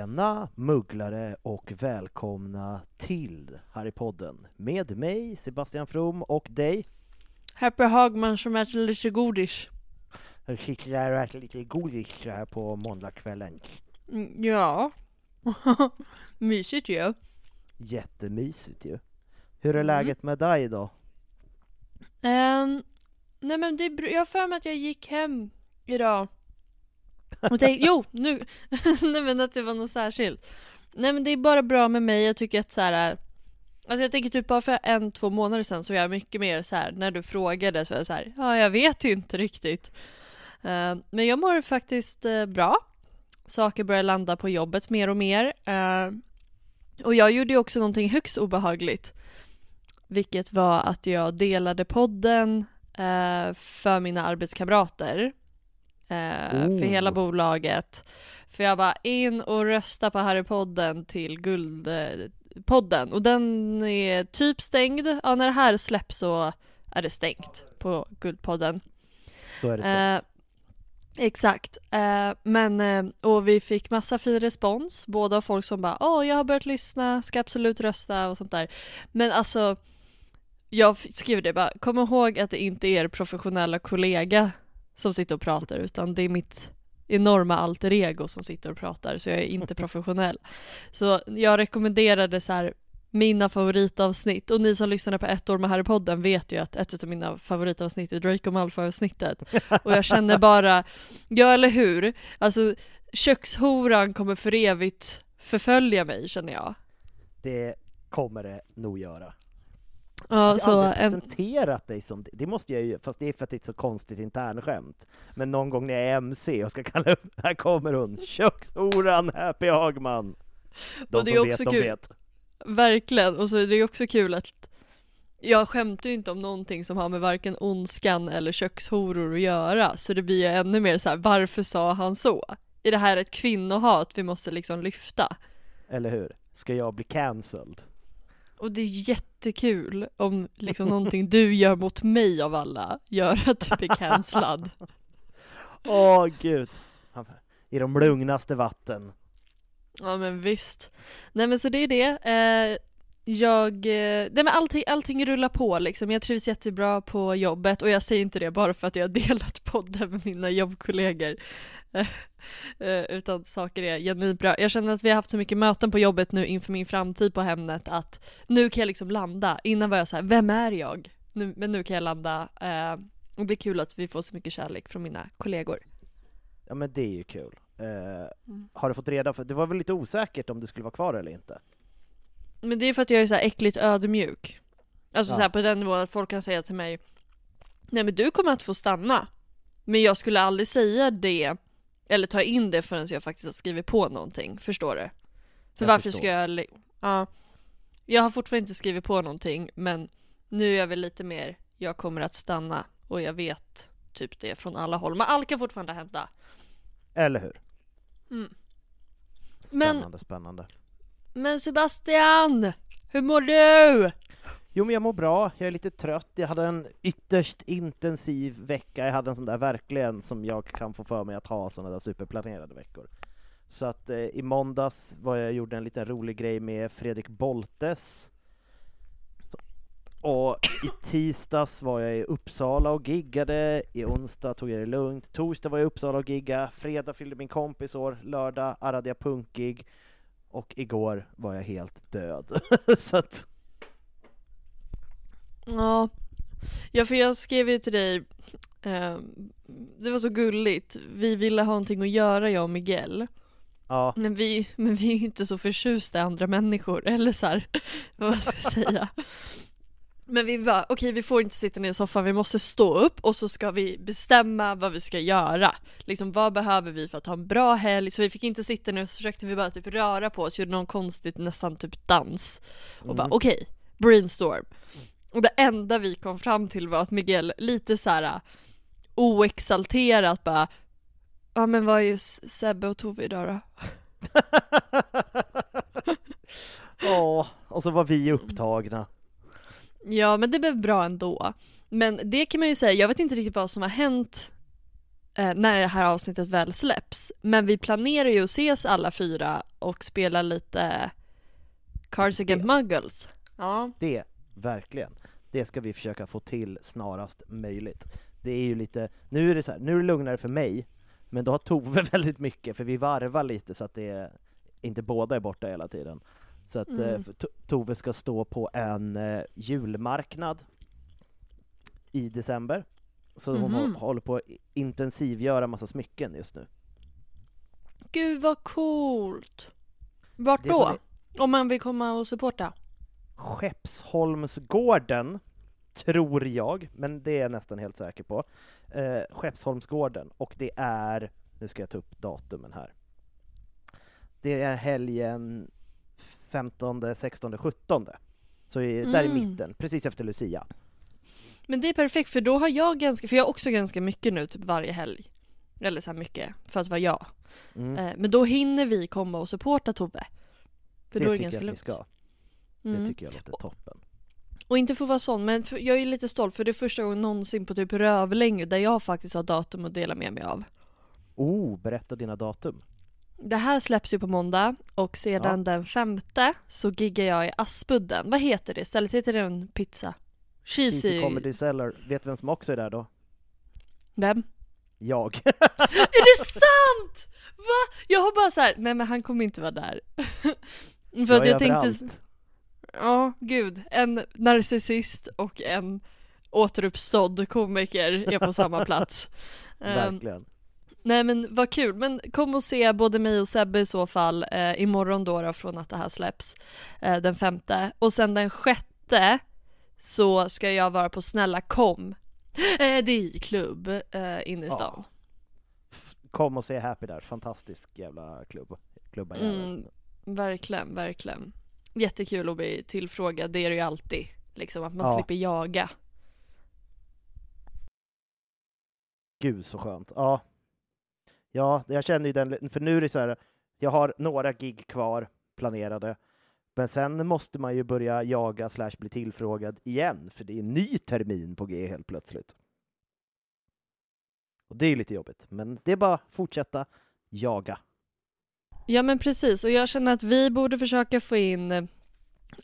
Tjena mugglare och välkomna till Harrypodden med mig Sebastian From och dig. Happy Hagman som äter lite godis. Jag sitter där och äter lite godis så här på måndagskvällen. Mm, ja. Mysigt ju. Jättemysigt ju. Hur är Mm. läget med dig då? Ehm, nej men det, är br- jag har för mig att jag gick hem idag. Och tänkte, jo, nu, nej men att det var något särskilt. Nej men det är bara bra med mig, jag tycker att så här. Alltså jag tänker typ bara för en, två månader sedan så var jag mycket mer så här när du frågade så var jag så här, ja jag vet inte riktigt. Uh, men jag mår faktiskt uh, bra. Saker börjar landa på jobbet mer och mer. Uh, och jag gjorde ju också någonting högst obehagligt. Vilket var att jag delade podden för mina arbetskamrater. Eh, För Oh. hela bolaget. För jag bara in och rösta på Harrypodden till Guldpodden. Och den är typ stängd. Ja, när det här släpps så är det stängt på Guldpodden. Då är det Eh, stängt. exakt. Eh, men, eh, och vi fick massa fin respons. Både av folk som bara åh, jag har börjat lyssna, ska absolut rösta och sånt där. Men alltså, jag skrev det bara, kom ihåg att det inte är er professionella kollega som sitter och pratar, utan det är mitt enorma alter ego som sitter och pratar, så jag är inte professionell. Så jag rekommenderade så här mina favoritavsnitt och ni som lyssnade på ett år med Harrypodden vet ju att ett av mina favoritavsnitt är Draco Malfoy-avsnittet. Och jag känner bara, ja eller hur? Alltså kökshoran kommer för evigt förfölja mig känner jag. Det kommer det nog göra. Ja, jag har aldrig en, presenterat dig som det. Det måste jag ju, fast det är för att det är ett så konstigt internskämt. Men någon gång när jag är MC och ska kalla upp, här kommer hon, kökshoran Happy Hagman. De Och det är också vet, kul. vet. verkligen, och så är det också kul att jag skämtar ju inte om någonting som har med varken ondskan eller kökshoror att göra, så det blir ju ännu mer så här: varför sa han så? Är det här ett kvinnohat vi måste liksom lyfta? Eller hur? Ska jag bli cancelled? Och det är jättekul om liksom någonting du gör mot mig av alla gör att du blir cancellad. Åh gud. I de lugnaste vatten. Ja men visst. Nej men så det är det. Eh, jag, eh, nej men allting, allting rullar på liksom. Jag trivs jättebra på jobbet och jag säger inte det bara för att jag har delat podden med mina jobbkollegor. Eh, eh, utan saker är genuint bra. Jag känner att vi har haft så mycket möten på jobbet nu inför min framtid på Hemnet att nu kan jag liksom landa. Innan var jag så här, vem är jag? Nu, men nu kan jag landa. Eh, och det är kul att vi får så mycket kärlek från mina kollegor. Ja men det är ju kul. Eh, Mm. Har du fått reda på, det var väl lite osäkert om du skulle vara kvar eller inte? Men det är för att jag är så här äckligt ödmjuk. Alltså Ja. så här på den nivån att folk kan säga till mig Nej men du kommer att få stanna. Men jag skulle aldrig säga det eller ta in det förrän jag faktiskt har skrivit på någonting. Förstår du? För Jag varför förstår. ska jag... Ja. Jag har fortfarande inte skrivit på någonting men nu är jag väl lite mer jag kommer att stanna och jag vet typ det från alla håll. Men allt kan fortfarande hända. Eller hur? Mm. Spännande, spännande. Men Sebastian! Hur mår du? Jo men jag mår bra, jag är lite trött, jag hade en ytterst intensiv vecka, jag hade en sån där verkligen som jag kan få för mig att ha såna där superplanerade veckor. Så att eh, i måndags var jag gjorde en liten rolig grej med Fredrik Boltes. Och i tisdags var jag i Uppsala och giggade, i onsdag tog jag det lugnt, torsdag var jag i Uppsala och giggade, fredag fyllde min kompis år, lördag arrade jag punkgig och igår var jag helt död. så att, Ja. ja, för jag skrev ju till dig, eh, det var så gulligt, vi ville ha någonting att göra jag och Miguel. ja, Men vi, men vi är ju inte så förtjusta i andra människor, eller så här, vad ska jag säga? Men vi bara, okej vi får inte sitta ner i soffan, vi måste stå upp och så ska vi bestämma vad vi ska göra. Liksom vad behöver vi för att ha en bra helg? Så vi fick inte sitta ner och så försökte vi bara typ röra på oss, gjorde någon konstigt nästan typ dans. Och bara okej, brainstorm. Och det enda vi kom fram till var att Miguel lite så här oexalterat bara Ja men vad är ju Sebbe och Tove idag då? ja, och så var vi upptagna. Ja men det blev bra ändå. Men det kan man ju säga, jag vet inte riktigt vad som har hänt eh, när det här avsnittet väl släpps. Men vi planerar ju att ses alla fyra och spela lite Cards Against Muggles. Ja. Det, verkligen. Det ska vi försöka få till snarast möjligt. Det är ju lite, nu är det så här, nu är det lugnare för mig, men då har Tove väldigt mycket, för vi varvar lite så att det är, inte båda är borta hela tiden. Så att Mm. eh, To- Tove ska stå på en eh, julmarknad i december. Så hon Mhm. hå- håller på att intensivgöra massa smycken just nu. Gud vad coolt! Vart då? Om man vill komma och supporta? Skeppsholmsgården, tror jag, men det är jag nästan helt säker på. Eh, Skeppsholmsgården, och det är, nu ska jag ta upp datumen här. Det är helgen 15, 16, 17. Så i, där i Mm. mitten, precis efter Lucia. Men det är perfekt för då har jag ganska, för jag har också ganska mycket nu typ varje helg. Eller så mycket, för att vara jag. Mm. Eh, men då hinner vi komma och supporta Tove. För det då är det tycker ganska jag att vi lugnt. ska. Mm. Det tycker jag låter toppen. Och inte få vara sån, men för, jag är lite stolt för det är första gången någonsin på typ rövlänge där jag faktiskt har datum att dela med mig av. Oh, berätta dina datum. Det här släpps ju på måndag och sedan Ja. den femte så giggar jag i Aspudden. Vad heter det stället? Heter det en pizza? Cheesy Cheesy... Comedy Cellar, vet vem som också är där då? Vem? Jag. Är det sant? Va? Jag har bara så här, nej men han kommer inte vara där. för att är jag tänkte, ja gud, en narcissist och en återuppstådd komiker är på samma plats. Ehm, Verkligen. Nej men vad kul, men kom och se både mig och Sebbe i så fall eh, imorgon då, då från att det här släpps eh, den femte och sen den sjätte så ska jag vara på Snälla kom eh, DJ-klubb eh, inne i stan. F- Kom och se Happy där, fantastisk jävla klubb. Klubba. Mm, verkligen, verkligen. Jättekul att bli tillfrågad, det är det ju alltid. Liksom att man Ja. slipper jaga. Gud så skönt. Ja. Ja, jag känner ju den, för nu är det så här, jag har några gig kvar planerade, men sen måste man ju börja jaga slash bli tillfrågad igen, för det är en ny termin på G helt plötsligt. Och det är ju lite jobbigt, men det är bara att fortsätta jaga. Ja men precis, och jag känner att vi borde försöka få in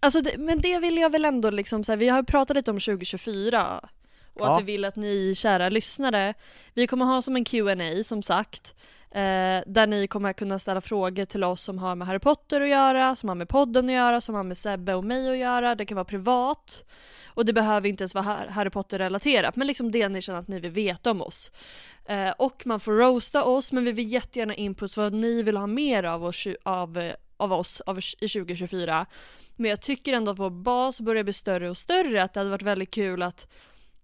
Alltså det, men det vill jag väl ändå liksom så här, vi har pratat lite om 2024 och Ja. att vi vill att ni kära lyssnare, vi kommer ha som en Q&A som sagt eh, där ni kommer kunna ställa frågor till oss som har med Harry Potter att göra, som har med podden att göra, som har med Sebbe och mig att göra, det kan vara privat och det behöver inte ens vara Har- Harry Potter-relaterat men liksom det ni känner att ni vill veta om oss. Eh, och man får roasta oss men vi vill jättegärna input vad ni vill ha mer av oss, av, av oss av, i 2024. Men jag tycker ändå att vår bas börjar bli större och större, att det hade varit väldigt kul att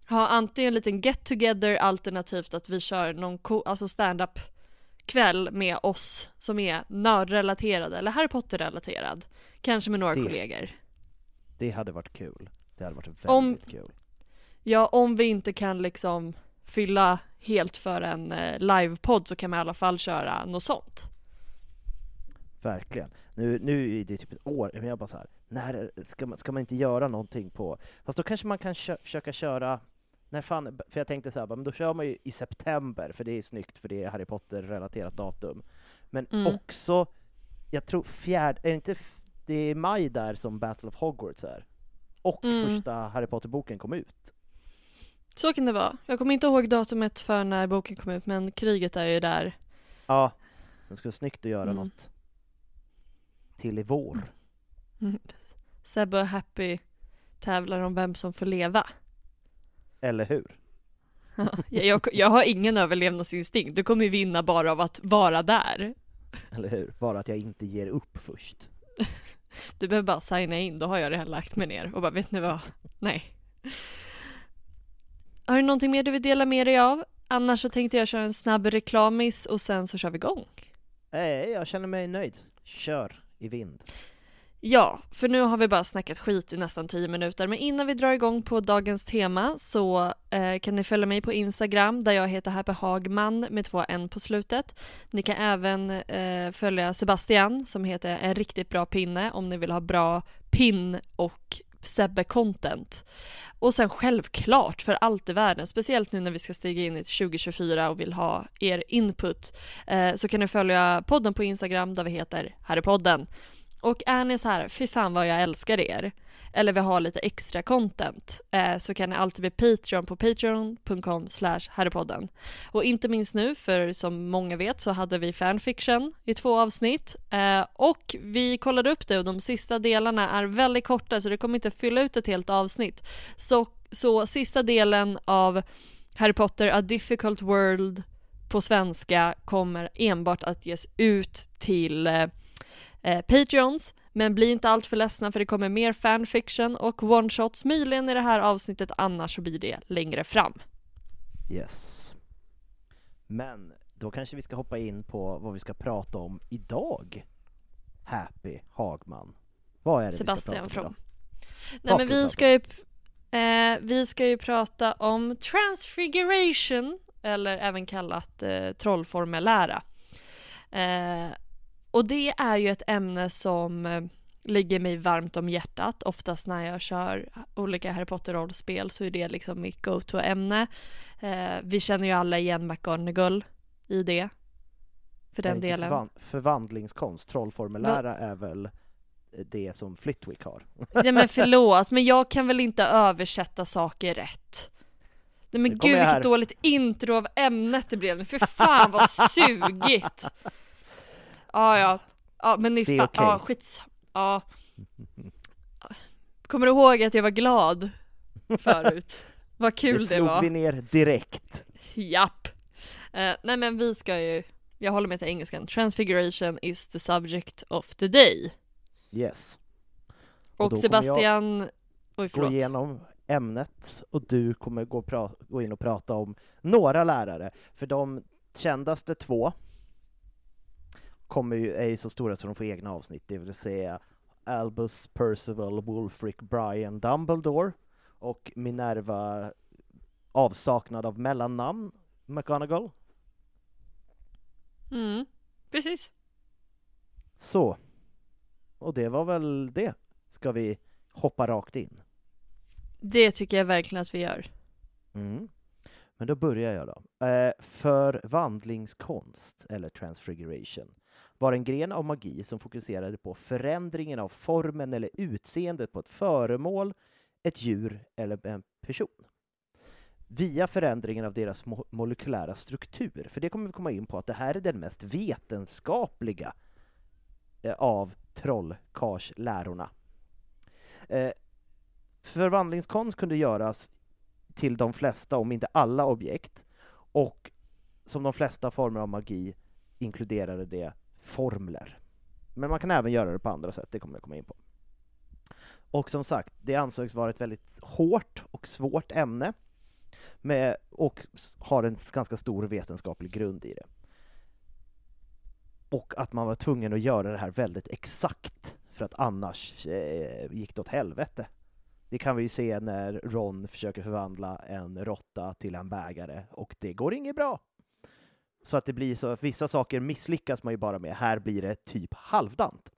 ha antingen en liten get together alternativt att vi kör någon ko- alltså stand-up kväll med oss som är nördrelaterade eller Harry Potter-relaterad. Kanske med några Det. kollegor. Det hade varit kul. Det hade varit väldigt Om- kul. Ja, om vi inte kan liksom fylla helt för en eh, livepodd så kan man i alla fall köra något sånt. Verkligen. Nu, nu är det typ ett år, men jag bara så här, när ska man, ska man inte göra någonting på... Fast då kanske man kan kö försöka köra... När fan, för jag tänkte så här, bara, men då kör man ju i september, för det är snyggt, för det är Harry Potter-relaterat datum. Men Mm. också, jag tror fjärde, är det inte, det är maj där som Battle of Hogwarts är? och Mm. första Harry Potter-boken kom ut. Så kan det vara. Jag kommer inte ihåg datumet för när boken kom ut men kriget är ju där. Ja, det skulle vara snyggt att göra Mm. något till i vår. Sebbe och Happy tävlar om vem som får leva. Eller hur? Ja, jag, jag har ingen överlevnadsinstinkt. Du kommer ju vinna bara av att vara där. Eller hur? Bara att jag inte ger upp först. Du behöver bara signa in, då har jag redan lagt mig ner och bara vet ni vad? Nej. Har du någonting mer du vill dela med dig av? Annars så tänkte jag köra en snabb reklamis och sen så kör vi igång. Nej, jag känner mig nöjd. Kör i vind. Ja, för nu har vi bara snackat skit i nästan 10 minuter, men innan vi drar igång på dagens tema så eh, kan ni följa mig på Instagram där jag heter Happy Hagman med två n på slutet. Ni kan även eh, följa Sebastian som heter En riktigt bra pinne om ni vill ha bra pin och Sebbe-content. Och sen självklart för allt i världen, speciellt nu när vi ska stiga in i 2024 och vill ha er input, eh, så kan ni följa podden på Instagram där vi heter Harrypodden. Och är ni så här, fy fan vad jag älskar er, eller vill ha lite extra content, eh, så kan ni alltid bli Patreon på patreon.com slash harrypodden. Och inte minst nu, för som många vet så hade vi fanfiction i två avsnitt. Eh, och vi kollade upp det och de sista delarna är väldigt korta så det kommer inte fylla ut ett helt avsnitt. Så, så sista delen av Harry Potter A Difficult World på svenska kommer enbart att ges ut till eh, eh, Patreons. Men bli inte allt för ledsna för det kommer mer fanfiction och one-shots möjligen i det här avsnittet annars så blir det längre fram. Yes. Men då kanske vi ska hoppa in på vad vi ska prata om idag. Happy Hagman. Vad är det Sebastian vi ska prata From. om idag? Nej men vi ska ju eh, vi ska ju prata om transfiguration eller även kallat eh, trollformellära. Eh, och det är ju ett ämne som eh, ligger mig varmt om hjärtat. Oftast när jag kör olika Harry Potter-rollspel så är det liksom mitt go-to-ämne. Eh, vi känner ju alla igen McGonagall i det. För den delen. Förvan förvandlingskonst, trollformulära är väl det som Flitwick har. Nej men förlåt, men jag kan väl inte översätta saker rätt? Nej men gud vilket dåligt intro av ämnet det blev nu, för fan vad sugigt! Ja ja, ja men ni Det är okej. ja skits, ja. Kommer du ihåg att jag var glad förut? Vad kul det, slog var. vi ner direkt. Japp. Eh, nej men vi ska ju, jag håller mig till engelskan, transfiguration is the subject of the day. Yes. Och, kommer Sebastian, oj Gå förlåt. igenom ämnet och du kommer gå, gå in och prata om några lärare. För de kändaste två kommer ju, är ju så stora så de får egna avsnitt, det vill säga Albus Percival Wulfric Brian Dumbledore och Minerva avsaknad av mellannamn McGonagall. Mm, precis. Så. Och det var väl det. Ska vi hoppa rakt in? Det tycker jag verkligen att vi gör. Mm. Men då börjar jag då. Eh, förvandlingskonst, eller transfiguration, var en gren av magi som fokuserade på förändringen av formen eller utseendet på ett föremål, ett djur eller en person. Via förändringen av deras mo- molekylära struktur, för det kommer vi komma in på att det här är den mest vetenskapliga eh, av trollkarlslärorna. Eh, förvandlingskonst kunde göras till de flesta, om inte alla objekt. Och som de flesta former av magi inkluderade det formler. Men man kan även göra det på andra sätt, det kommer jag komma in på. Och som sagt, det ansågs vara ett väldigt hårt och svårt ämne med, och har en ganska stor vetenskaplig grund i det. Och att man var tvungen att göra det här väldigt exakt, för att annars eh, gick det åt helvete. Det kan vi ju se när Ron försöker förvandla en råtta till en bägare och det går inget bra. Så att det blir så att vissa saker misslyckas man ju bara med. Här blir det typ halvdant.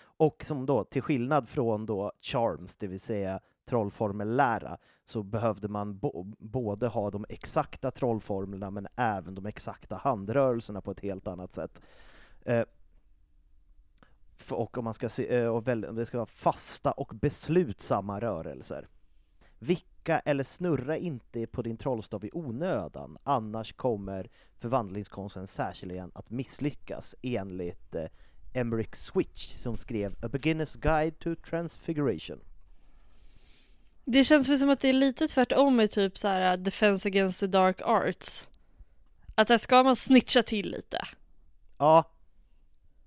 Och som då, till skillnad från då charms, det vill säga trollformellära, så behövde man bo- både ha de exakta trollformlerna men även de exakta handrörelserna på ett helt annat sätt. Eh, Och om man ska se, eh, och väl, det ska vara fasta och beslutsamma rörelser. Vicka eller snurra inte på din trollstav i onödan, annars kommer förvandlingskonsten särskilt att misslyckas enligt eh, Emmerich Switch som skrev A Beginner's Guide to Transfiguration. Det känns väl som att det är lite tvärtom med typ så här uh, Defense Against the Dark Arts. Att där ska man snitcha till lite. Ja,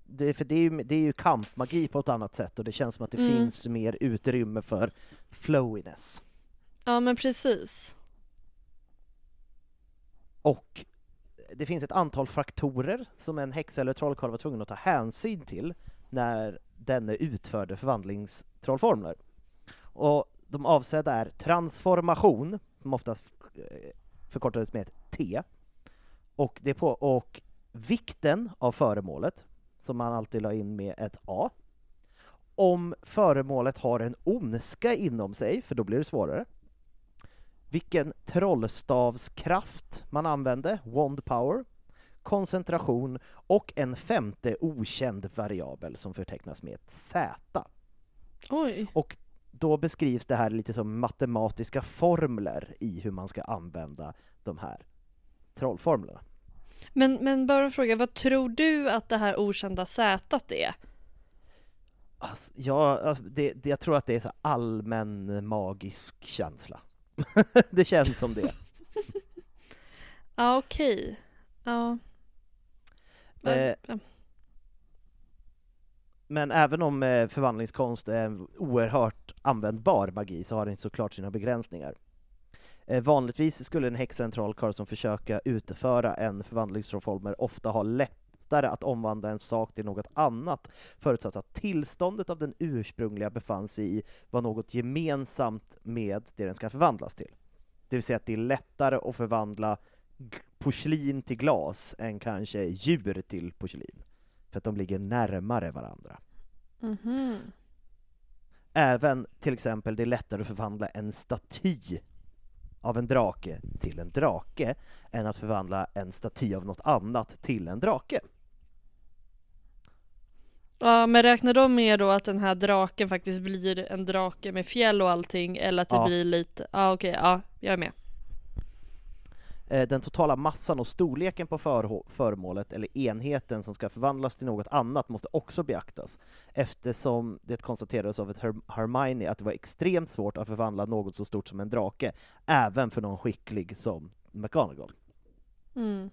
det, för det är, ju, det är ju kampmagi på ett annat sätt och det känns som att det Mm. finns mer utrymme för flowiness. Ja men precis. Och det finns ett antal faktorer som en häxa eller trollkarl var tvungen att ta hänsyn till när denne utförde förvandlingstrollformler. Och de avsedda är transformation, som oftast eh, förkortades med ett T, och, det på, och vikten av föremålet, som man alltid la in med ett A. Om föremålet har en ondska inom sig, för då blir det svårare vilken trollstavskraft man använde, wand power, koncentration och en femte okänd variabel som förtecknas med ett Z. Oj. Och då beskrivs det här lite som matematiska formler i hur man ska använda de här trollformlerna. Men, men bara en fråga, vad tror du att det här okända Z är? Alltså, ja, alltså, det, det, jag tror att det är så allmän magisk känsla. det känns som det. Ja okej. Ja. Eh. Men även om eh, förvandlingskonst är en oerhört användbar magi så har den såklart sina begränsningar. Eh, vanligtvis skulle en häxa, en trollkarl som försöker utföra en förvandlingstrollformel ofta ha lättare att omvandla en sak till något annat förutsatt att tillståndet av den ursprungliga befann sig i var något gemensamt med det den ska förvandlas till. Det vill säga att det är lättare att förvandla porslin till glas än kanske djur till porslin för att de ligger närmare varandra. Mhm. Även till exempel det är lättare att förvandla en staty av en drake till en drake än att förvandla en staty av något annat till en drake. Ja men räknar de med då att den här draken faktiskt blir en drake med fjäll och allting eller att det Ja. blir lite, ja okej, ja jag är med. Eh, Den totala massan och storleken på föremålet eller enheten som ska förvandlas till något annat måste också beaktas eftersom det konstaterades av ett Her- Hermione att det var extremt svårt att förvandla något så stort som en drake, även för någon skicklig som McGonagall. Mm.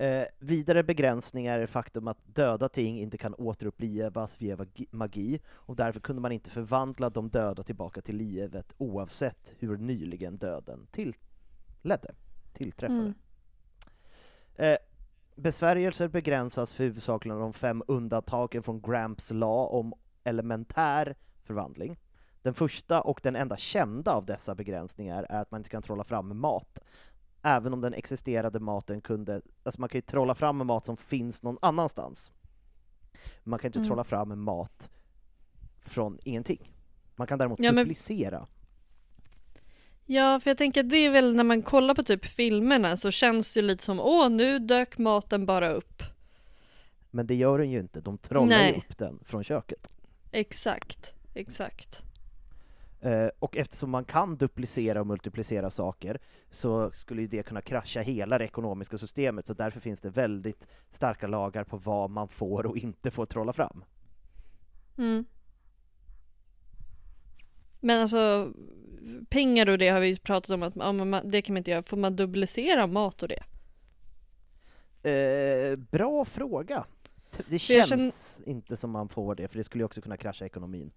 Eh, vidare begränsningar är faktum att döda ting inte kan återupplivas via magi och därför kunde man inte förvandla de döda tillbaka till livet oavsett hur nyligen döden tillledde, tillträffade. Mm. Eh, besvärjelser begränsas för huvudsakligen av de fem undantagen från Gramps lag om elementär förvandling. Den första och den enda kända av dessa begränsningar är att man inte kan trolla fram mat. Även om den existerade maten kunde, alltså man kan ju trolla fram mat som finns någon annanstans. Man kan inte Mm. trolla fram mat från ingenting. Man kan däremot Ja, men- duplicera. Ja, för jag tänker att det är väl när man kollar på typ filmerna så känns det ju lite som åh nu dök maten bara upp. Men det gör den ju inte, de trollar ju upp den från köket. Exakt, exakt. Eh, och eftersom man kan duplicera och multiplicera saker så skulle ju det kunna krascha hela det ekonomiska systemet, så därför finns det väldigt starka lagar på vad man får och inte får trolla fram. Mm. Men alltså pengar och det har vi ju pratat om att ja, man, det kan man inte göra. Får man duplicera mat och det? Eh, bra fråga! Det känns inte som man får det, för det skulle ju också kunna krascha ekonomin.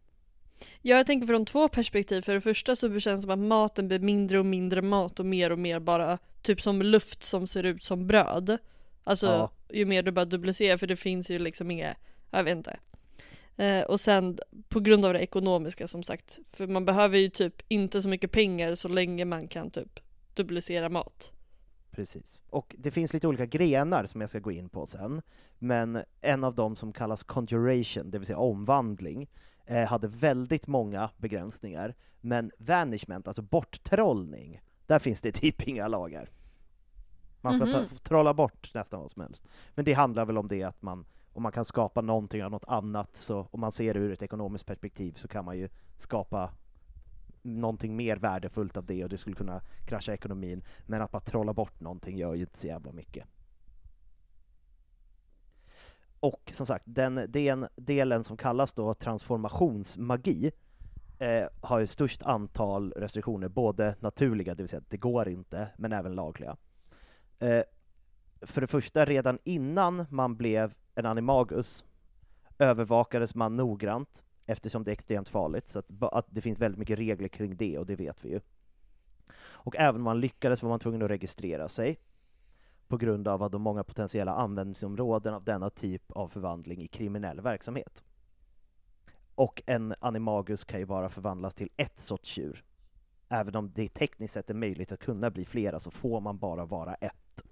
Ja, jag tänker från två perspektiv. För det första så känns det som att maten blir mindre och mindre mat och mer och mer bara typ som luft som ser ut som bröd. Alltså Ja. ju mer du bara duplicerar för det finns ju liksom inga, jag vet inte. Eh, och sen på grund av det ekonomiska som sagt. För man behöver ju typ inte så mycket pengar så länge man kan typ duplicera mat. Precis. Och det finns lite olika grenar som jag ska gå in på sen, men en av dem som kallas conjuration, det vill säga omvandling, eh, hade väldigt många begränsningar, men vanishment, alltså borttrollning, där finns det typ inga lagar. Man får Mhm. ta, trolla bort nästan vad som helst. Men det handlar väl om det att man om man kan skapa någonting av något annat, så om man ser det ur ett ekonomiskt perspektiv så kan man ju skapa någonting mer värdefullt av det och det skulle kunna krascha ekonomin. Men att bara trolla bort någonting gör ju inte så jävla mycket. Och som sagt, den, den delen som kallas då transformationsmagi eh, har ju störst antal restriktioner, både naturliga, det vill säga att det går inte, men även lagliga. Eh, för det första, redan innan man blev en animagus övervakades man noggrant eftersom det är extremt farligt, så att, att, det finns väldigt mycket regler kring det och det vet vi ju. Och även om man lyckades var man tvungen att registrera sig på grund av de många potentiella användningsområden av denna typ av förvandling i kriminell verksamhet. Och en animagus kan ju bara förvandlas till ett sorts djur. Även om det tekniskt sett är möjligt att kunna bli flera så får man bara vara ett.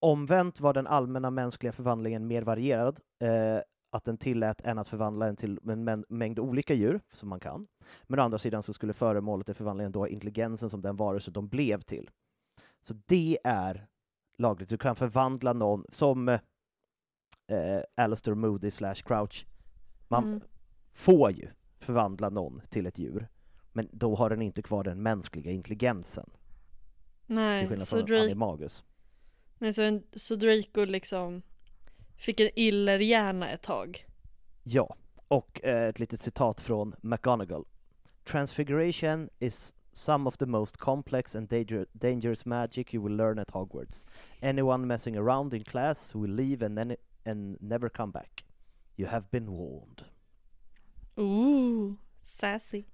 Omvänt var den allmänna mänskliga förvandlingen mer varierad, eh, att den tillät en att förvandla en till en mängd olika djur, som man kan. Men å andra sidan så skulle föremålet i förvandlingen då intelligensen som den varelse de blev till. Så det är lagligt. Du kan förvandla någon, som eh, Alistair Moody slash Crouch. Man mm. får ju förvandla någon till ett djur, men då har den inte kvar den mänskliga intelligensen. Nej, så Drake... Animagus. Nej, så, en, så Draco liksom fick en illerhjärna ett tag. Ja, och eh, ett litet citat från McGonagall. Transfiguration is some of the most complex and danger dangerous magic you will learn at Hogwarts. Anyone messing around in class will leave and, then, and never come back. You have been warned. Ooh, sassy.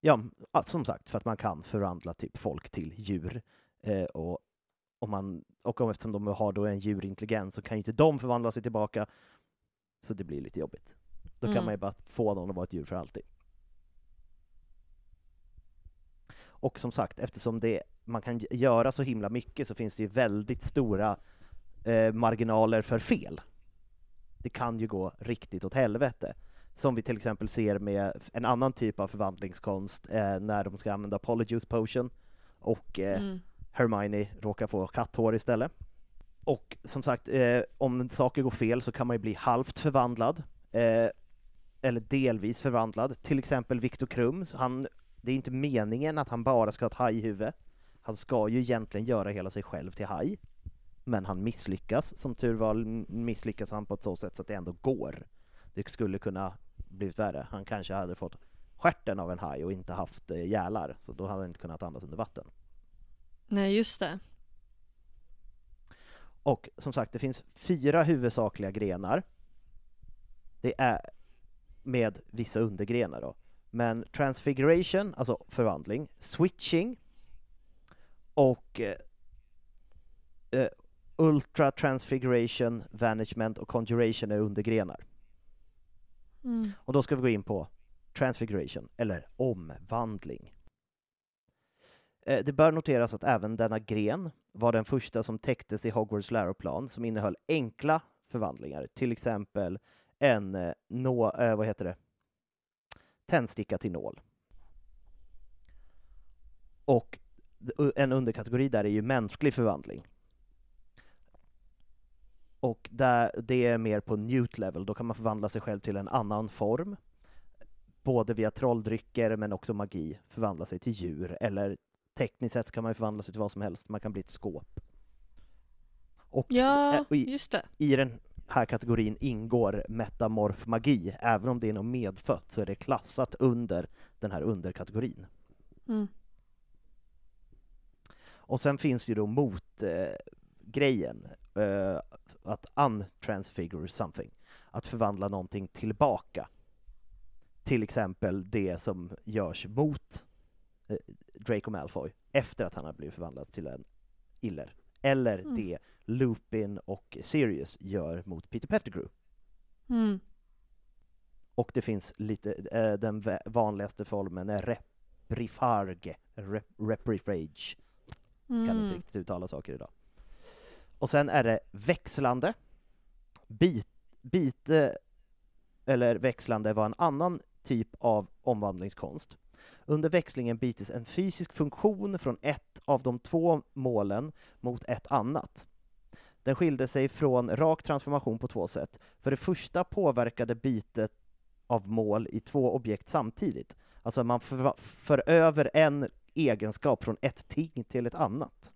Ja, som sagt, för att man kan förvandla typ folk till djur. Eh, och om man, och om, eftersom de har då en djurintelligens så kan ju inte de förvandla sig tillbaka. Så det blir lite jobbigt. Då mm. kan man ju bara få någon att vara ett djur för alltid. Och som sagt, eftersom det, man kan göra så himla mycket så finns det ju väldigt stora eh, marginaler för fel. Det kan ju gå riktigt åt helvete. Som vi till exempel ser med en annan typ av förvandlingskonst eh, när de ska använda Polyjuice Potion och eh, mm. Hermione råkar få katthår istället. Och som sagt, eh, om saker går fel så kan man ju bli halvt förvandlad, eh, eller delvis förvandlad. Till exempel Viktor Krum, han, det är inte meningen att han bara ska ha ett hajhuvud. Han ska ju egentligen göra hela sig själv till haj. Men han misslyckas, som tur var misslyckas han på ett så sätt så att det ändå går. Det skulle kunna blivit värre. Han kanske hade fått skärten av en haj och inte haft eh, gälar, så då hade han inte kunnat andas under vatten. Nej, just det. Och som sagt, det finns fyra huvudsakliga grenar. Det är med vissa undergrenar då. Men transfiguration, alltså förvandling, switching och eh, eh, ultra transfiguration, vanishment och conjuration är undergrenar. Mm. Och då ska vi gå in på transfiguration, eller omvandling. Eh, det bör noteras att även denna gren var den första som täcktes i Hogwarts läroplan som innehöll enkla förvandlingar, till exempel en eh, nå, eh, vad heter det? tändsticka till nål. Och en underkategori där är ju mänsklig förvandling. Och där, det är mer på newt level, då kan man förvandla sig själv till en annan form. Både via trolldrycker men också magi, förvandla sig till djur eller tekniskt sett kan man ju förvandla sig till vad som helst, man kan bli ett skåp. Och ja, i, just det. i den här kategorin ingår metamorfmagi, även om det är något medfött så är det klassat under den här underkategorin. Mm. Och sen finns ju då motgrejen, eh, eh, att untransfigure something, att förvandla någonting tillbaka. Till exempel det som görs mot eh, Draco Malfoy efter att han har blivit förvandlad till en iller. Eller mm. det Lupin och Sirius gör mot Peter Pettigrew. Mm. Och det finns lite, äh, den vanligaste formen är reprifarge, rep, reprifrage. Mm. Kan inte mm. riktigt uttala saker idag. Och sen är det växlande. Bit, bite, eller växlande var en annan typ av omvandlingskonst. Under växlingen bytes en fysisk funktion från ett av de två målen mot ett annat. Den skilde sig från rak transformation på två sätt. För det första påverkade bytet av mål i två objekt samtidigt. Alltså man för, för över en egenskap från ett ting till ett annat.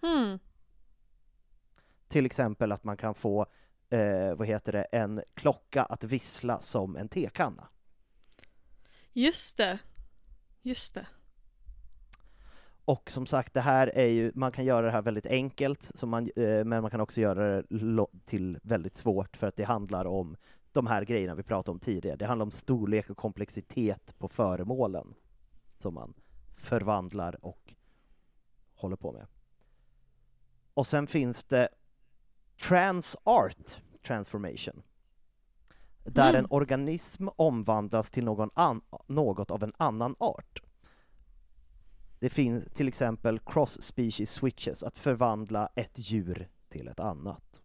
Hmm. Till exempel att man kan få, eh, vad heter det, en klocka att vissla som en tekanna. Just det. Just det. Och som sagt, det här är ju, man kan göra det här väldigt enkelt, så man, eh, men man kan också göra det till väldigt svårt för att det handlar om de här grejerna vi pratade om tidigare. Det handlar om storlek och komplexitet på föremålen som man förvandlar och håller på med. Och sen finns det Transart Transformation. Där Mm. en organism omvandlas till någon något av en annan art. Det finns till exempel cross-species switches, att förvandla ett djur till ett annat.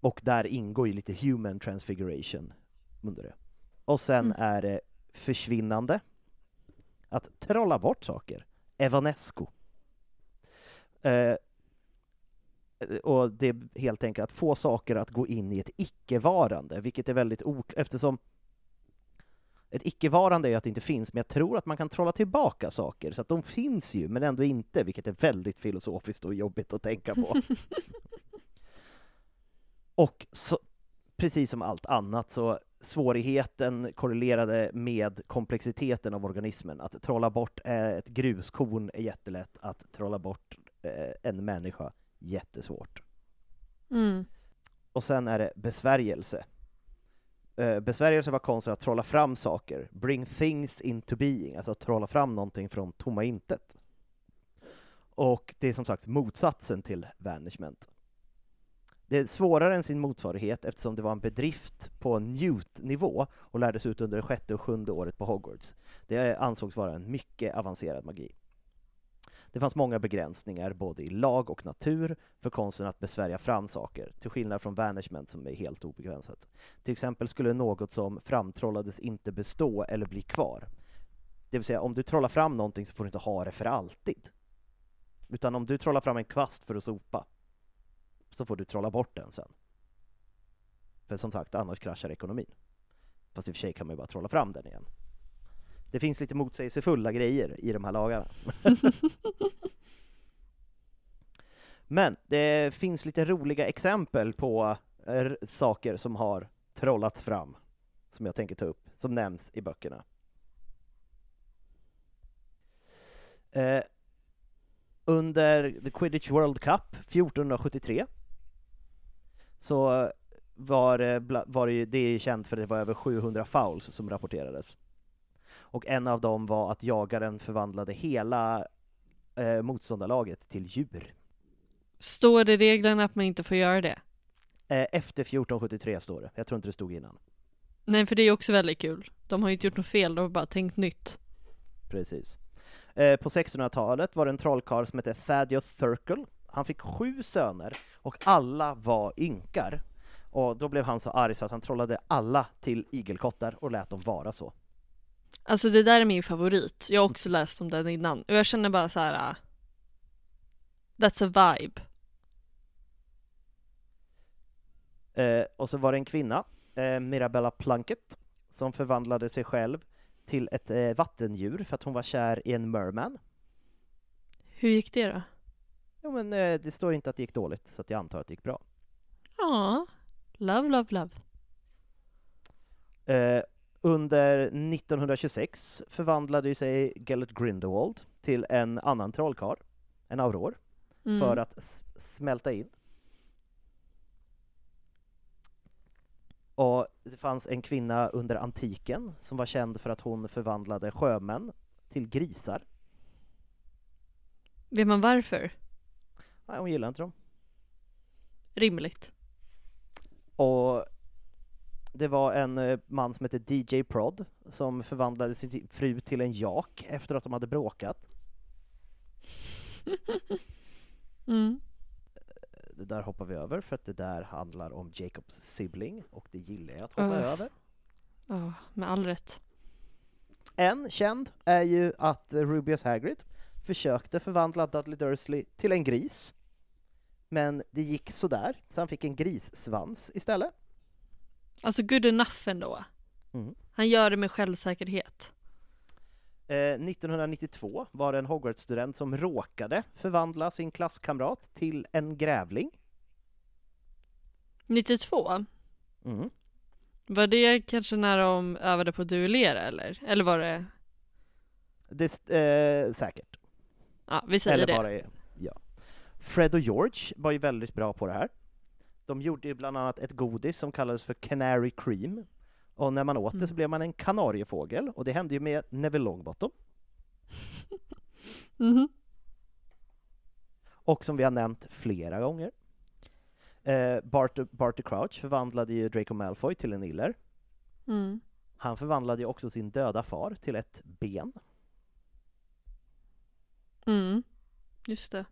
Och där ingår ju lite human transfiguration under det. Och sen Mm. är det försvinnande, att trolla bort saker, evanesco. Eh, och det är helt enkelt att få saker att gå in i ett icke-varande, vilket är väldigt ok eftersom ett icke-varande är att det inte finns, men jag tror att man kan trolla tillbaka saker, så att de finns ju, men ändå inte, vilket är väldigt filosofiskt och jobbigt att tänka på. och så, precis som allt annat, så svårigheten korrelerade med komplexiteten av organismen. Att trolla bort eh, ett gruskorn är jättelätt, att trolla bort eh, en människa, jättesvårt. Mm. Och sen är det besvärjelse. Eh, besvärjelse var konsten att trolla fram saker, bring things into being, alltså att trolla fram någonting från tomma intet. Och det är som sagt motsatsen till vanishment. Det är svårare än sin motsvarighet eftersom det var en bedrift på Newt-nivå och lärdes ut under det sjätte och sjunde året på Hogwarts. Det ansågs vara en mycket avancerad magi. Det fanns många begränsningar, både i lag och natur, för konsten att besvärja fram saker, till skillnad från vanishment som är helt obegränsat. Till exempel skulle något som framtrollades inte bestå eller bli kvar. Det vill säga, om du trollar fram någonting så får du inte ha det för alltid. Utan om du trollar fram en kvast för att sopa, så får du trolla bort den sen. För som sagt, annars kraschar ekonomin. Fast i och för sig kan man ju bara trolla fram den igen. Det finns lite motsägelsefulla grejer i de här lagarna. Men det finns lite roliga exempel på eh, saker som har trollats fram, som jag tänker ta upp, som nämns i böckerna. Eh, under The Quidditch World Cup 1473 så var, det bla- var det, ju, det är känt för att det var över 700 fouls som rapporterades. Och en av dem var att jagaren förvandlade hela eh, motståndarlaget till djur. Står det i reglerna att man inte får göra det? Eh, efter 1473 står det, jag tror inte det stod innan. Nej, för det är också väldigt kul. De har ju inte gjort något fel, de har bara tänkt nytt. Precis. Eh, på 1600-talet var det en trollkarl som hette Thaddeus Thurkel. Han fick sju söner och alla var ynkar. Och då blev han så arg så att han trollade alla till igelkottar och lät dem vara så. Alltså det där är min favorit. Jag har också läst om den innan. Och jag känner bara så här. ah, That's a vibe. Eh, och så var det en kvinna, eh, Mirabella Plunkett, som förvandlade sig själv till ett eh, vattendjur för att hon var kär i en merman. Hur gick det då? Jo men eh, det står inte att det gick dåligt, så att jag antar att det gick bra. Ja, love, love, love. Under 1926 förvandlade sig Gellert Grindelwald till en annan trollkarl, en auror, Mm. för att smälta in. Och det fanns en kvinna under antiken som var känd för att hon förvandlade sjömän till grisar. Vet man varför? Nej, hon gillade inte dem. Rimligt. Och det var en eh, man som hette DJ Prod som förvandlade sin fru till en jak efter att de hade bråkat. Mm. Det där hoppar vi över för att det där handlar om Jacobs sibling och det gillar jag att hoppa Ugh. över. Ja, med all rätt. En känd är ju att eh, Rubius Hagrid försökte förvandla Dudley Dursley till en gris, men det gick sådär, så han fick en grissvans istället. Alltså good enough ändå. Mm. Han gör det med självsäkerhet. Eh, 1992 var det en Hogwarts-student som råkade förvandla sin klasskamrat till en grävling. 92? Mm. Var det kanske när de övade på att duellera eller? Eller var det? Det, eh, säkert. Ja, vi säger Eller det. bara, ja. Fred och George var ju väldigt bra på det här. De gjorde ju bland annat ett godis som kallades för Canary Cream. Och när man åt det så Mm. blev man en kanariefågel, och det hände ju med Neville Longbottom. Mhm. Och som vi har nämnt flera gånger. Eh, Bart, Barty Crouch förvandlade ju Draco Malfoy till en iller. Mm. Han förvandlade ju också sin döda far till ett ben. Mm. Just det.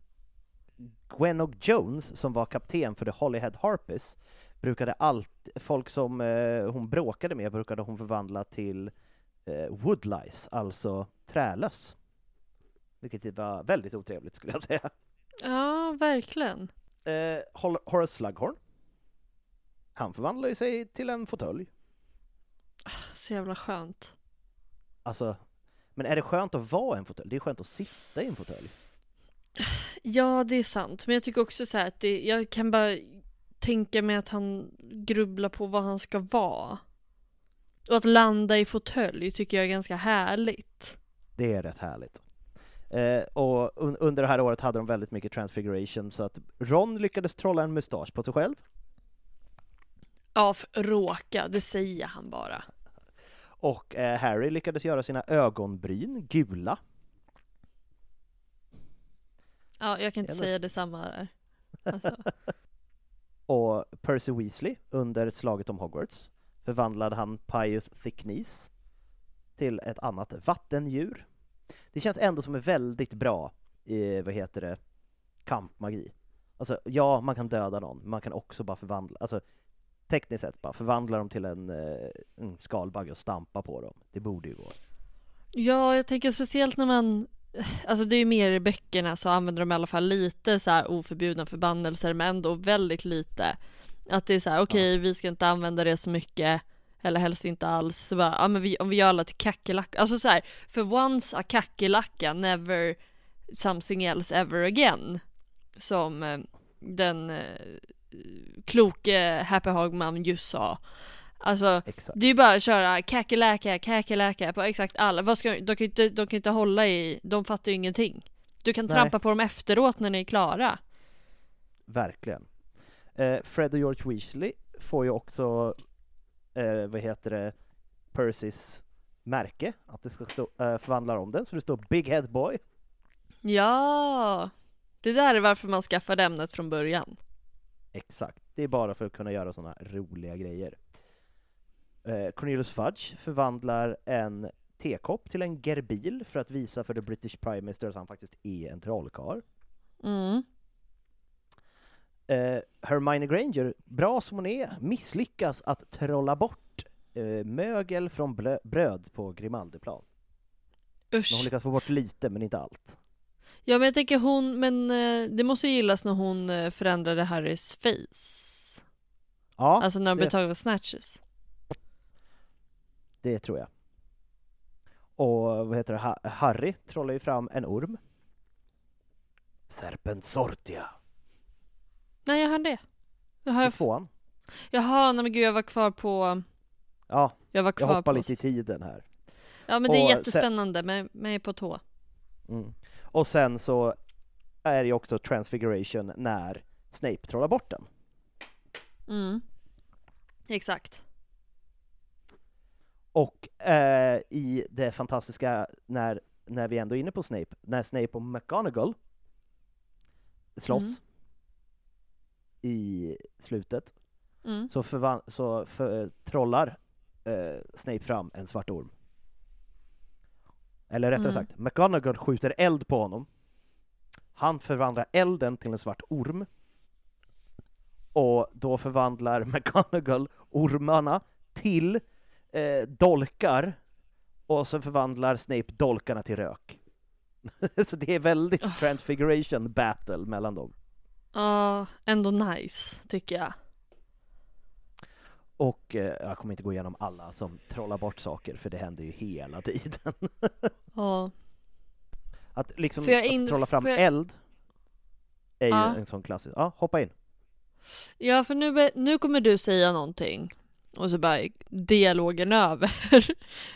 Gwen Jones, som var kapten för The Holyhead Harpies, brukade allt, folk som eh, hon bråkade med brukade hon förvandla till eh, woodlice, alltså trälöss. Vilket var väldigt otrevligt skulle jag säga. Ja, verkligen. Eh, Horace Slughorn. Han förvandlade ju sig till en fåtölj. Så jävla skönt. Alltså, men är det skönt att vara en fåtölj? Det är skönt att sitta i en fåtölj. Ja, det är sant. Men jag tycker också så här att det, jag kan bara tänka mig att han grubblar på vad han ska vara. Och att landa i fåtölj tycker jag är ganska härligt. Det är rätt härligt. Eh, och un- under det här året hade de väldigt mycket transfiguration, så att Ron lyckades trolla en mustasch på sig själv. Ja, råka, det säger han bara. Och eh, Harry lyckades göra sina ögonbryn gula. Ja, jag kan inte Eller- säga detsamma där. Alltså. Och Percy Weasley, under slaget om Hogwarts, förvandlade han Pius Thicknees till ett annat vattendjur. Det känns ändå som är väldigt bra i, vad heter det, kampmagi. Alltså, ja, man kan döda någon, men man kan också bara förvandla, alltså tekniskt sett bara förvandla dem till en, eh, en skalbagge och stampa på dem. Det borde ju gå. Ja, jag tänker speciellt när man Alltså det är ju mer i böckerna så använder de i alla fall lite så här oförbjudna förbannelser men ändå väldigt lite. Att det är så här, okej vi ska inte använda det så mycket eller helst inte alls. Så bara, ja men vi, om vi gör alla till kackerlacka. Alltså så här, för once a kackerlacka never something else ever again. Som eh, den eh, kloke Happy Hogman just sa. Alltså Exakt. det är ju bara att köra kackerlacka, kackerlacka på exakt alla. Vad ska, de, kan inte, de kan inte hålla i, de fattar ju ingenting. Du kan Nej. trampa på dem efteråt när ni är klara. Verkligen. Eh, Fred och George Weasley får ju också, eh, vad heter det, Percys märke, att det ska stå, eh, förvandlar om den, så det står Big Head Boy. Ja, det där är varför man skaffade ämnet från början. Exakt, det är bara för att kunna göra sådana roliga grejer. Eh, Cornelius Fudge förvandlar en tekopp till en gerbil för att visa för the British Prime Minister att han faktiskt är en trollkarl. Mm. Eh, Hermione Granger, bra som hon är, misslyckas att trolla bort eh, mögel från bröd på Grimaldiplan. Men hon Usch. lyckas få bort lite, men inte allt. Ja men jag tänker hon, men eh, det måste ju gillas när hon eh, förändrade Harrys face. Ja, Alltså när de det- blev tagna av snatches. Det tror jag. Och vad heter det, Ha- Harry trollar ju fram en orm. Serpentsortia. Nej jag har det. Jag har, I tvåan. jaha, nej men gud jag var kvar på, Ja, jag var jag kvar hoppar på. lite i tiden här. Ja men det är Och sen- jättespännande, men men jag är på tå. Mm. Och sen så är det ju också transfiguration när Snape trollar bort den. Mm. Exakt. Och eh, i det fantastiska, när, när vi ändå är inne på Snape, när Snape och McGonagall slåss Mm. i slutet, Mm. så, förvan- så för, trollar eh, Snape fram en svart orm. Eller rättare Mm. sagt, McGonagall skjuter eld på honom. Han förvandlar elden till en svart orm. Och då förvandlar McGonagall ormarna till eh, dolkar. Och så förvandlar Snape dolkarna till rök. så det är väldigt transfiguration battle mellan dem. Ja, ändå nice tycker jag. Och eh, jag kommer inte gå igenom alla som trollar bort saker, för det händer ju hela tiden. Ja. Att liksom in- att trolla fram jag- eld är ju Ja. en sån klassisk. Ja, hoppa in. Ja, för nu, nu kommer du säga någonting och så bara dialogen över.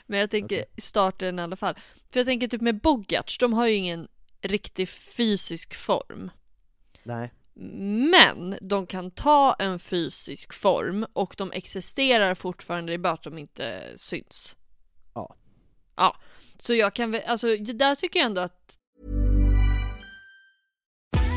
Men jag tänker Okej. starta den i alla fall. För jag tänker typ med Bogarts, de har ju ingen riktig fysisk form. Nej, Men de kan ta en fysisk form och de existerar fortfarande, är bara att de inte syns. Ja. Ja, så jag kan väl, alltså där tycker jag ändå att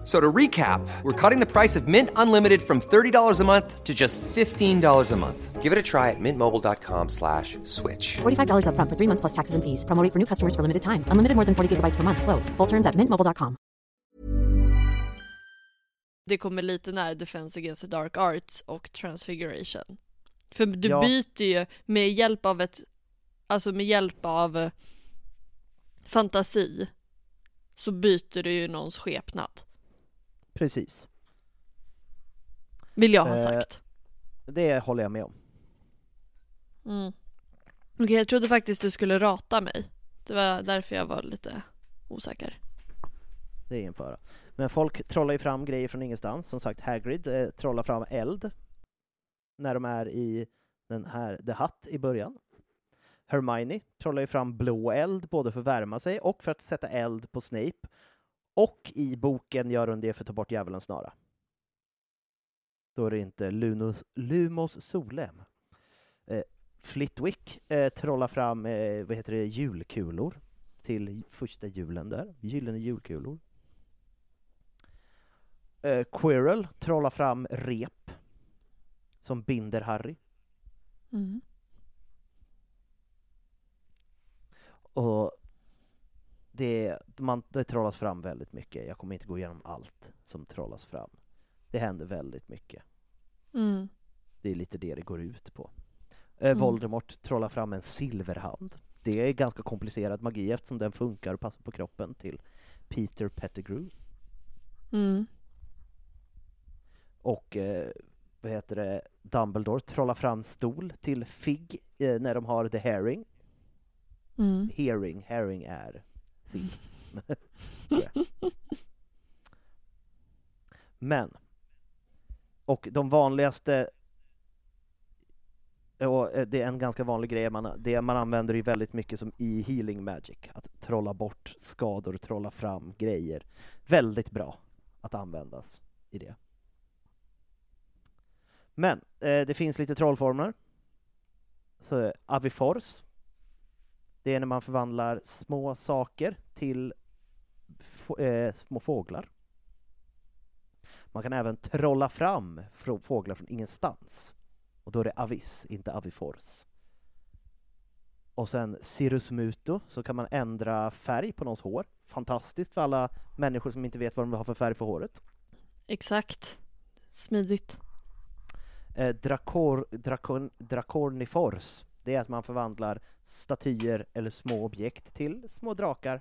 F- So to recap, we're cutting the price of Mint Unlimited from $30 a month to just $15 a month. Give it a try at mintmobile.com slash switch. $45 upfront for three months plus taxes and fees. Promo for new customers for limited time. Unlimited more than 40 gigabytes per month. Slows. Full terms at mintmobile.com. det kommer lite nära Defense Against the Dark Arts och Transfiguration. För du Ja. byter ju med hjälp av ett, alltså med hjälp av eh, fantasi så byter du ju någons skepnad. Precis. Vill jag ha Eh, sagt. Det håller jag med om. Mm. Okej, jag trodde faktiskt du skulle rata mig. Det var därför jag var lite osäker. Det är ingen fara. Men folk trollar ju fram grejer från ingenstans. Som sagt, Hagrid eh, trollar fram eld när de är i den här The Hut i början. Hermione trollar ju fram blå eld både för att värma sig och för att sätta eld på Snape. Och i boken gör hon det för att ta bort djävulens snara. Då är det inte Lunos, Lumos solem. Eh, Flitwick eh, trollar fram eh, vad heter det, julkulor till första julen där. Gyllene julkulor. Eh, Quirrell trollar fram rep som binder Harry. Mm. Och det, man, det trollas fram väldigt mycket. Jag kommer inte gå igenom allt som trollas fram. Det händer väldigt mycket. Mm. Det är lite det det går ut på. Eh, Mm. Voldemort trollar fram en silverhand. Det är ganska komplicerad magi eftersom den funkar och passar på kroppen till Peter Pettigrew. Mm. Och eh, vad heter det, Dumbledore trollar fram stol till Fig eh, när de har The Herring. Mm. Hearing, herring är sill. Men, och de vanligaste, och eh, det är en ganska vanlig grej, man, det man använder ju väldigt mycket som i healing magic, att trolla bort skador, trolla fram grejer. Väldigt bra att användas i det. Men, eh, det finns lite trollformler. Så eh, Avifors, det är när man förvandlar små saker till eh, små fåglar. Man kan även trolla fram fåglar från ingenstans. Och då är det avis, inte avifors. Och sen Cirrus Muto, så kan man ändra färg på någons hår. Fantastiskt för alla människor som inte vet vad de har för färg på håret. Exakt. Smidigt. Eh, Drakor, Drakon, Dracornifors, det är att man förvandlar statyer eller små objekt till små drakar.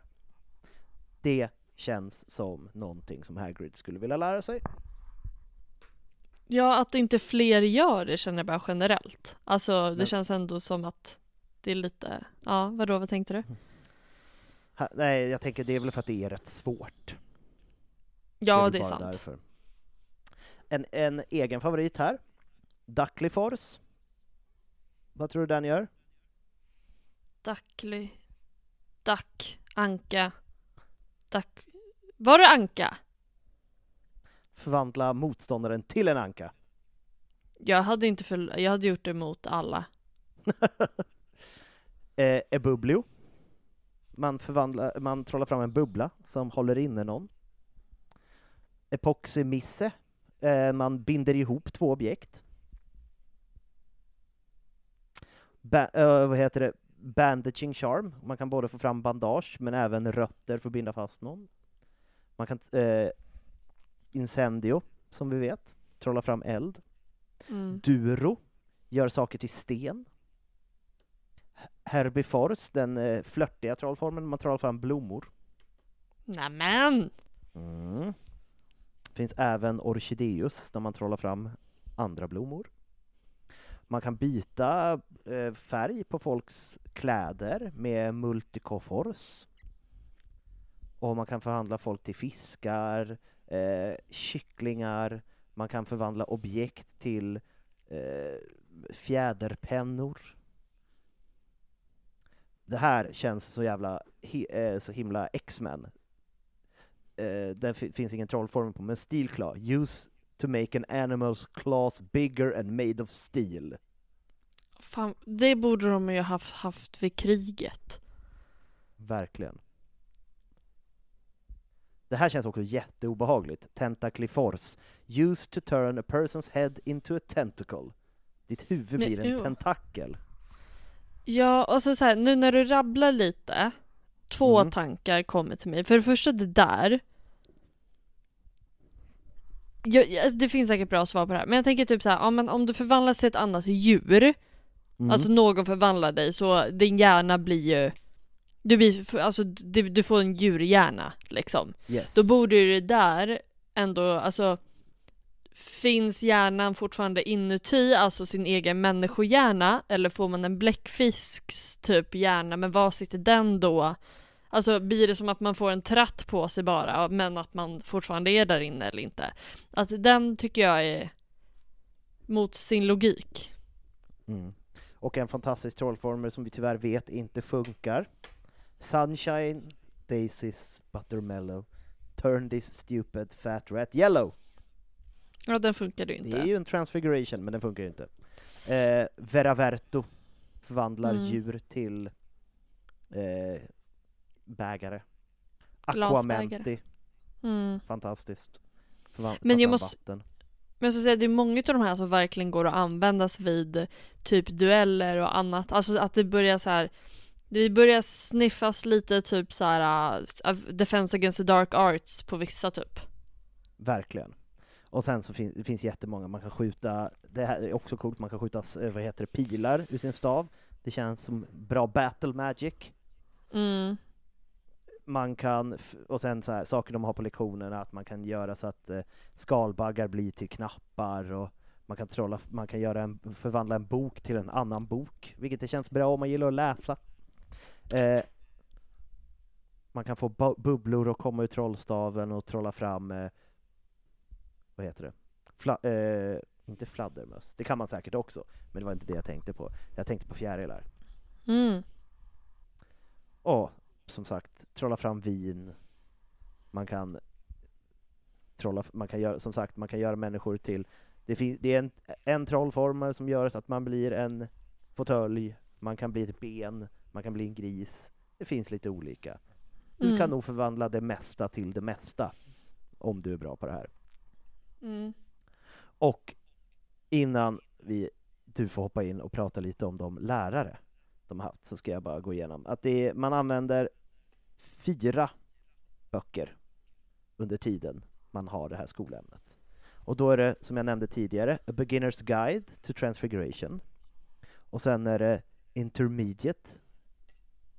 Det känns som någonting som Hagrid skulle vilja lära sig. Ja, att inte fler gör det känner jag bara generellt. Alltså det Men- känns ändå som att det är lite, ja vadå, vad tänkte du? Ha, nej, jag tänker det är väl för att det är rätt svårt. Ja, det är bara sant. därför. En, en egen favorit här, Duckly Force. Vad tror du den gör? Duckly, Duck, Anka, Duck, var det Anka? Förvandla motståndaren till en anka. Jag hade inte för, jag hade gjort det mot alla. eh, Ebublio. Man, förvandlar, man trollar fram en bubbla som håller inne någon. Epoxymisse. Eh, man binder ihop två objekt. Ba- eh, vad heter det? Bandaging charm. Man kan både få fram bandage men även rötter för att binda fast någon. Man kan eh, incendio, som vi vet, trolla fram eld. Mm. Duro gör saker till sten. Herbifors, den eh, flörtiga trollformen, man trollar fram blommor. Nämen! Mm. finns även Orchideus, där man trollar fram andra blommor. Man kan byta eh, färg på folks kläder med multikofors. Och man kan förhandla folk till fiskar, eh, kycklingar, man kan förvandla objekt till eh, fjäderpennor. Det här känns så jävla hi- eh, så himla X-Men. Eh, det finns ingen trollform på, men Steelclaw. Use to make an animal's claws bigger and made of steel. Fan, det borde de ju haft, haft vid kriget. Verkligen. Det här känns också jätteobehagligt. Tentacliforce. Use to turn a person's head into a tentacle. Ditt huvud Men, blir en ew. tentakel. Ja, alltså så här, nu när du rabblar lite, två Mm. tankar kommer till mig. För det första det där. Jag, alltså, det finns säkert bra svar på det här, men jag tänker typ så här, ja, men om du förvandlas till ett annat djur, Mm. alltså någon förvandlar dig så din hjärna blir ju du, blir, alltså, du, du får en djurhjärna liksom. yes. Då borde ju det där ändå, alltså Finns hjärnan fortfarande inuti, alltså sin egen människohjärna? Eller får man en bläckfisks typ hjärna, men var sitter den då? Alltså blir det som att man får en tratt på sig bara, men att man fortfarande är där inne eller inte? Att den tycker jag är mot sin logik. Mm. Och en fantastisk trollformel som vi tyvärr vet inte funkar. Sunshine, Daisies, Buttermellow, Turn this stupid fat rat yellow. Ja, den funkade ju inte. Det är ju en transfiguration, men den funkar ju inte. Eh, Veraverto förvandlar Mm. djur till eh, bägare. Aquamenti, Mm. fantastiskt. Förvan- Men jag måste- vatten. Men jag ska säga, det är många av de här som verkligen går att användas vid typ dueller och annat. Alltså att det börjar så här. Det börjar sniffas lite typ så här uh, Defense against the dark arts på vissa typ. Verkligen. Och sen så finns det finns jättemånga, man kan skjuta, det här är också coolt, man kan skjuta vad heter det, pilar ur sin stav. Det känns som bra battle magic. Mm. Man kan, och sen så här, saker de har på lektionerna, att man kan göra så att eh, skalbaggar blir till knappar och man kan, trolla, man kan göra en, förvandla en bok till en annan bok, vilket det känns bra om man gillar att läsa. Eh, man kan få bu- bubblor att komma ur trollstaven och trolla fram, eh, vad heter det, Fla, eh, inte fladdermöss, det kan man säkert också, men det var inte det jag tänkte på. Jag tänkte på fjärilar. Mm. Och som sagt, trolla fram vin. Man kan trolla, man kan göra, som sagt, man kan göra människor till, det, fin, det är en, en trollformel som gör att man blir en fåtölj, man kan bli ett ben, man kan bli en gris. Det finns lite olika. Du Mm. kan nog förvandla det mesta till det mesta, om du är bra på det här. Mm. Och innan vi, du får hoppa in och prata lite om de lärare de har haft, så ska jag bara gå igenom att är, man använder fyra böcker under tiden man har det här skolämnet. Och då är det, som jag nämnde tidigare, A Beginner's Guide to Transfiguration. Och sen är det Intermediate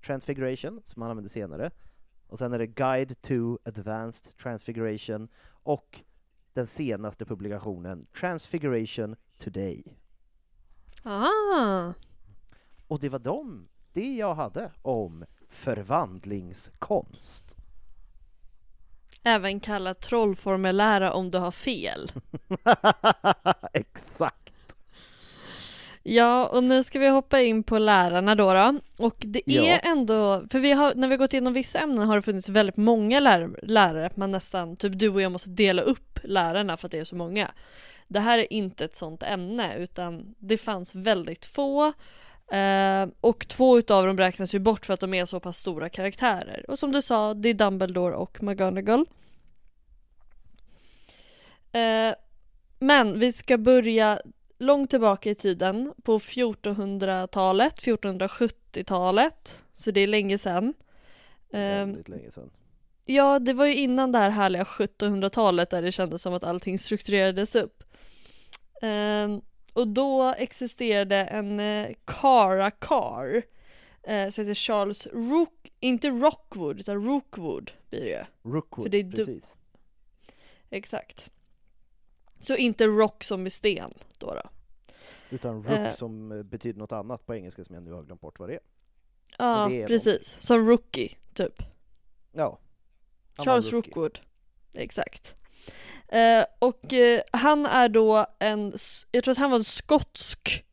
Transfiguration, som han använde senare. Och sen är det Guide to Advanced Transfiguration och den senaste publikationen Transfiguration Today. Ah! Och det var de, det jag hade om förvandlingskonst. Även kallat trollformulära om du har fel. Exakt! Ja, och nu ska vi hoppa in på lärarna då. då. Och det är Ja. ändå, för vi har, när vi gått igenom vissa ämnen har det funnits väldigt många lär, lärare, man nästan, typ du och jag måste dela upp lärarna för att det är så många. Det här är inte ett sånt ämne, utan det fanns väldigt få. Eh, och två utav dem räknas ju bort för att de är så pass stora karaktärer. Och som du sa, det är Dumbledore och McGonagall. Eh, men vi ska börja långt tillbaka i tiden på 1400-talet, 1470-talet. Så det är länge sedan. Ehm, Väldigt länge sedan. Ja, det var ju innan det här härliga 1700-talet där det kändes som att allting strukturerades upp. Och då existerade en eh, Cara Carr eh, som heter Charles Rook, inte Rockwood utan Rookwood blir det ju. Rookwood, För det är du- precis. Exakt. Så inte rock som i sten då då. Utan rook Eh. som eh, betyder något annat på engelska som jag nu har glömt bort vad det är. Ja, det är precis. Som rookie, typ. Ja. Han var Charles rookie. Rookwood. Exakt. Eh, och eh, han är då en, jag tror att han var en skotsk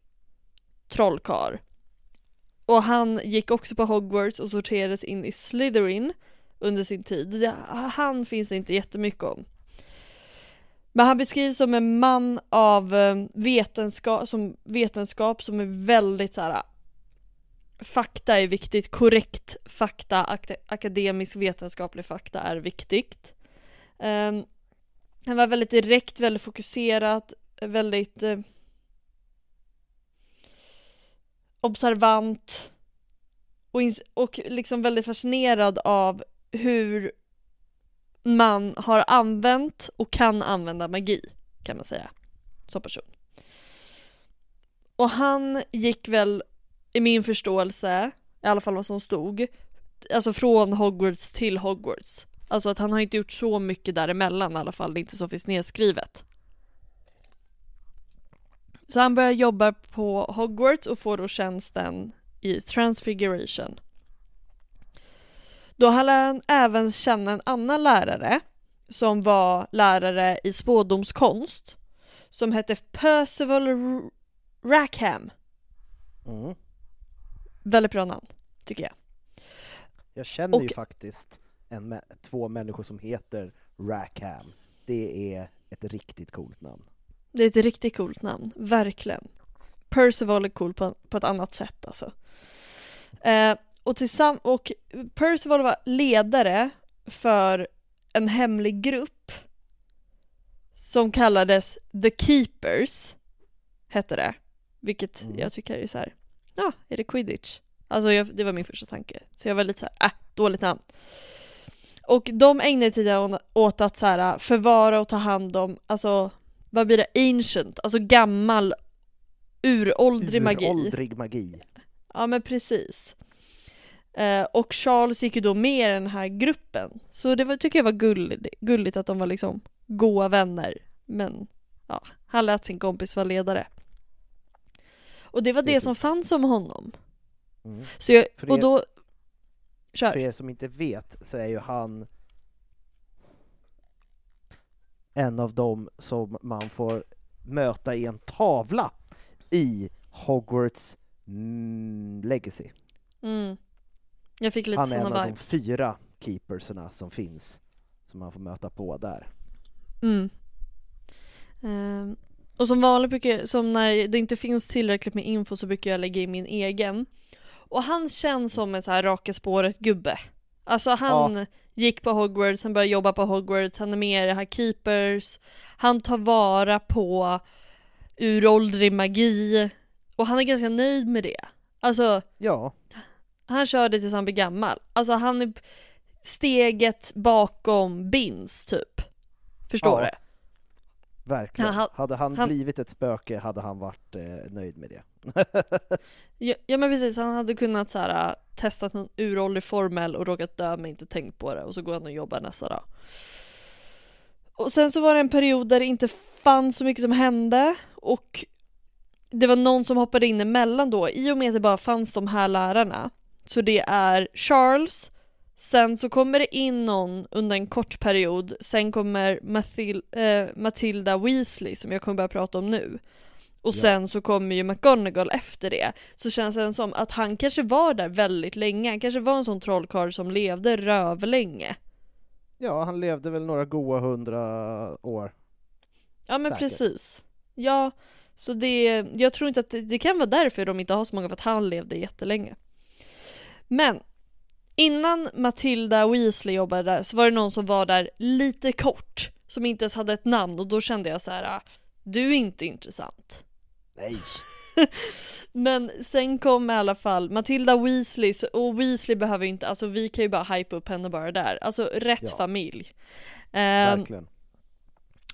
trollkarl. Och han gick också på Hogwarts och sorterades in i Slytherin under sin tid. Han finns det inte jättemycket om. Men han beskrivs som en man av eh, vetenskap som, vetenskap som är väldigt så här. Ah, fakta är viktigt, korrekt fakta, ak- akademisk vetenskaplig fakta är viktigt. Um, han var väldigt direkt, väldigt fokuserad, väldigt eh, observant och, och liksom väldigt fascinerad av hur man har använt och kan använda magi kan man säga som person. Och han gick väl i min förståelse, i alla fall vad som stod, alltså från Hogwarts till Hogwarts. Alltså att han har inte gjort så mycket däremellan i alla fall, det är inte så finns nedskrivet. Så han börjar jobba på Hogwarts och får då tjänsten i Transfiguration. Då lär han även känna en annan lärare som var lärare i spådomskonst som hette Percival R- Rackham. Mm. Väldigt bra namn, tycker jag. Jag känner ju Och- faktiskt en, två människor som heter Rackham. Det är ett riktigt coolt namn. Det är ett riktigt coolt namn, verkligen. Percival är cool på, på ett annat sätt alltså. Eh, och, tillsamm- och Percival var ledare för en hemlig grupp som kallades The Keepers, hette det. Vilket Mm. jag tycker är så här. ja, är det quidditch? Alltså jag, det var min första tanke. Så jag var lite så här, äh, dåligt namn. Och de ägnade tiden åt att så här, förvara och ta hand om, alltså vad blir det, ancient, alltså gammal uråldrig magi. Uråldrig magi. Ja men precis. Eh, och Charles gick ju då med i den här gruppen. Så det var, tycker jag var gulligt, gulligt att de var liksom goa vänner. Men ja, han lät sin kompis vara ledare. Och det var Det som fanns om honom. Mm. Så jag, och då... Kör. För er som inte vet så är ju han en av dem som man får möta i en tavla i Hogwarts mm, Legacy. Mm. Jag fick lite Han är en av vibes. de fyra keepersarna som finns, som man får möta på där. Mm. Ehm, och som vanligt brukar jag, som när det inte finns tillräckligt med info så brukar jag lägga in min egen. Och han känns som en så här raka spåret gubbe. Alltså han gick på Hogwarts, han började jobba på Hogwarts, han är med i det här Keepers. Han tar vara på uråldrig magi. Och han är ganska nöjd med det. Alltså Ja, han kör det tills han blir gammal. Alltså han är steget bakom Bins typ. Förstår Ja. du? verkligen. Han- hade han, han- blivit ett spöke hade han varit eh, nöjd med det. Ja, ja men precis, han hade kunnat så här, äh, testat någon uråldrig formel och råkat dö men inte tänkt på det och så går han och jobbar nästa dag. Och sen så var det en period där det inte fanns så mycket som hände och det var någon som hoppade in emellan då i och med att det bara fanns de här lärarna. Så det är Charles, sen så kommer det in någon under en kort period, sen kommer Mathil äh, Matilda Weasley som jag kommer börja prata om nu. Och Ja. sen så kommer ju McGonagall efter det. Så känns det som att han kanske var där väldigt länge, han kanske var en sån trollkarl som levde rövlänge. Ja, han levde väl några goa hundra år. Ja men Säkert. precis. Ja, så det, jag tror inte att det, det kan vara därför de inte har så många, för att han levde jättelänge. Men innan Matilda Weasley jobbade där så var det någon som var där lite kort, som inte ens hade ett namn och då kände jag så här: "Ah, du är inte intressant. Nej! Men sen kom i alla fall Matilda Weasley, och Weasley behöver ju inte, alltså vi kan ju bara hypa upp henne bara där. Alltså rätt Ja. familj. Ehm, Verkligen.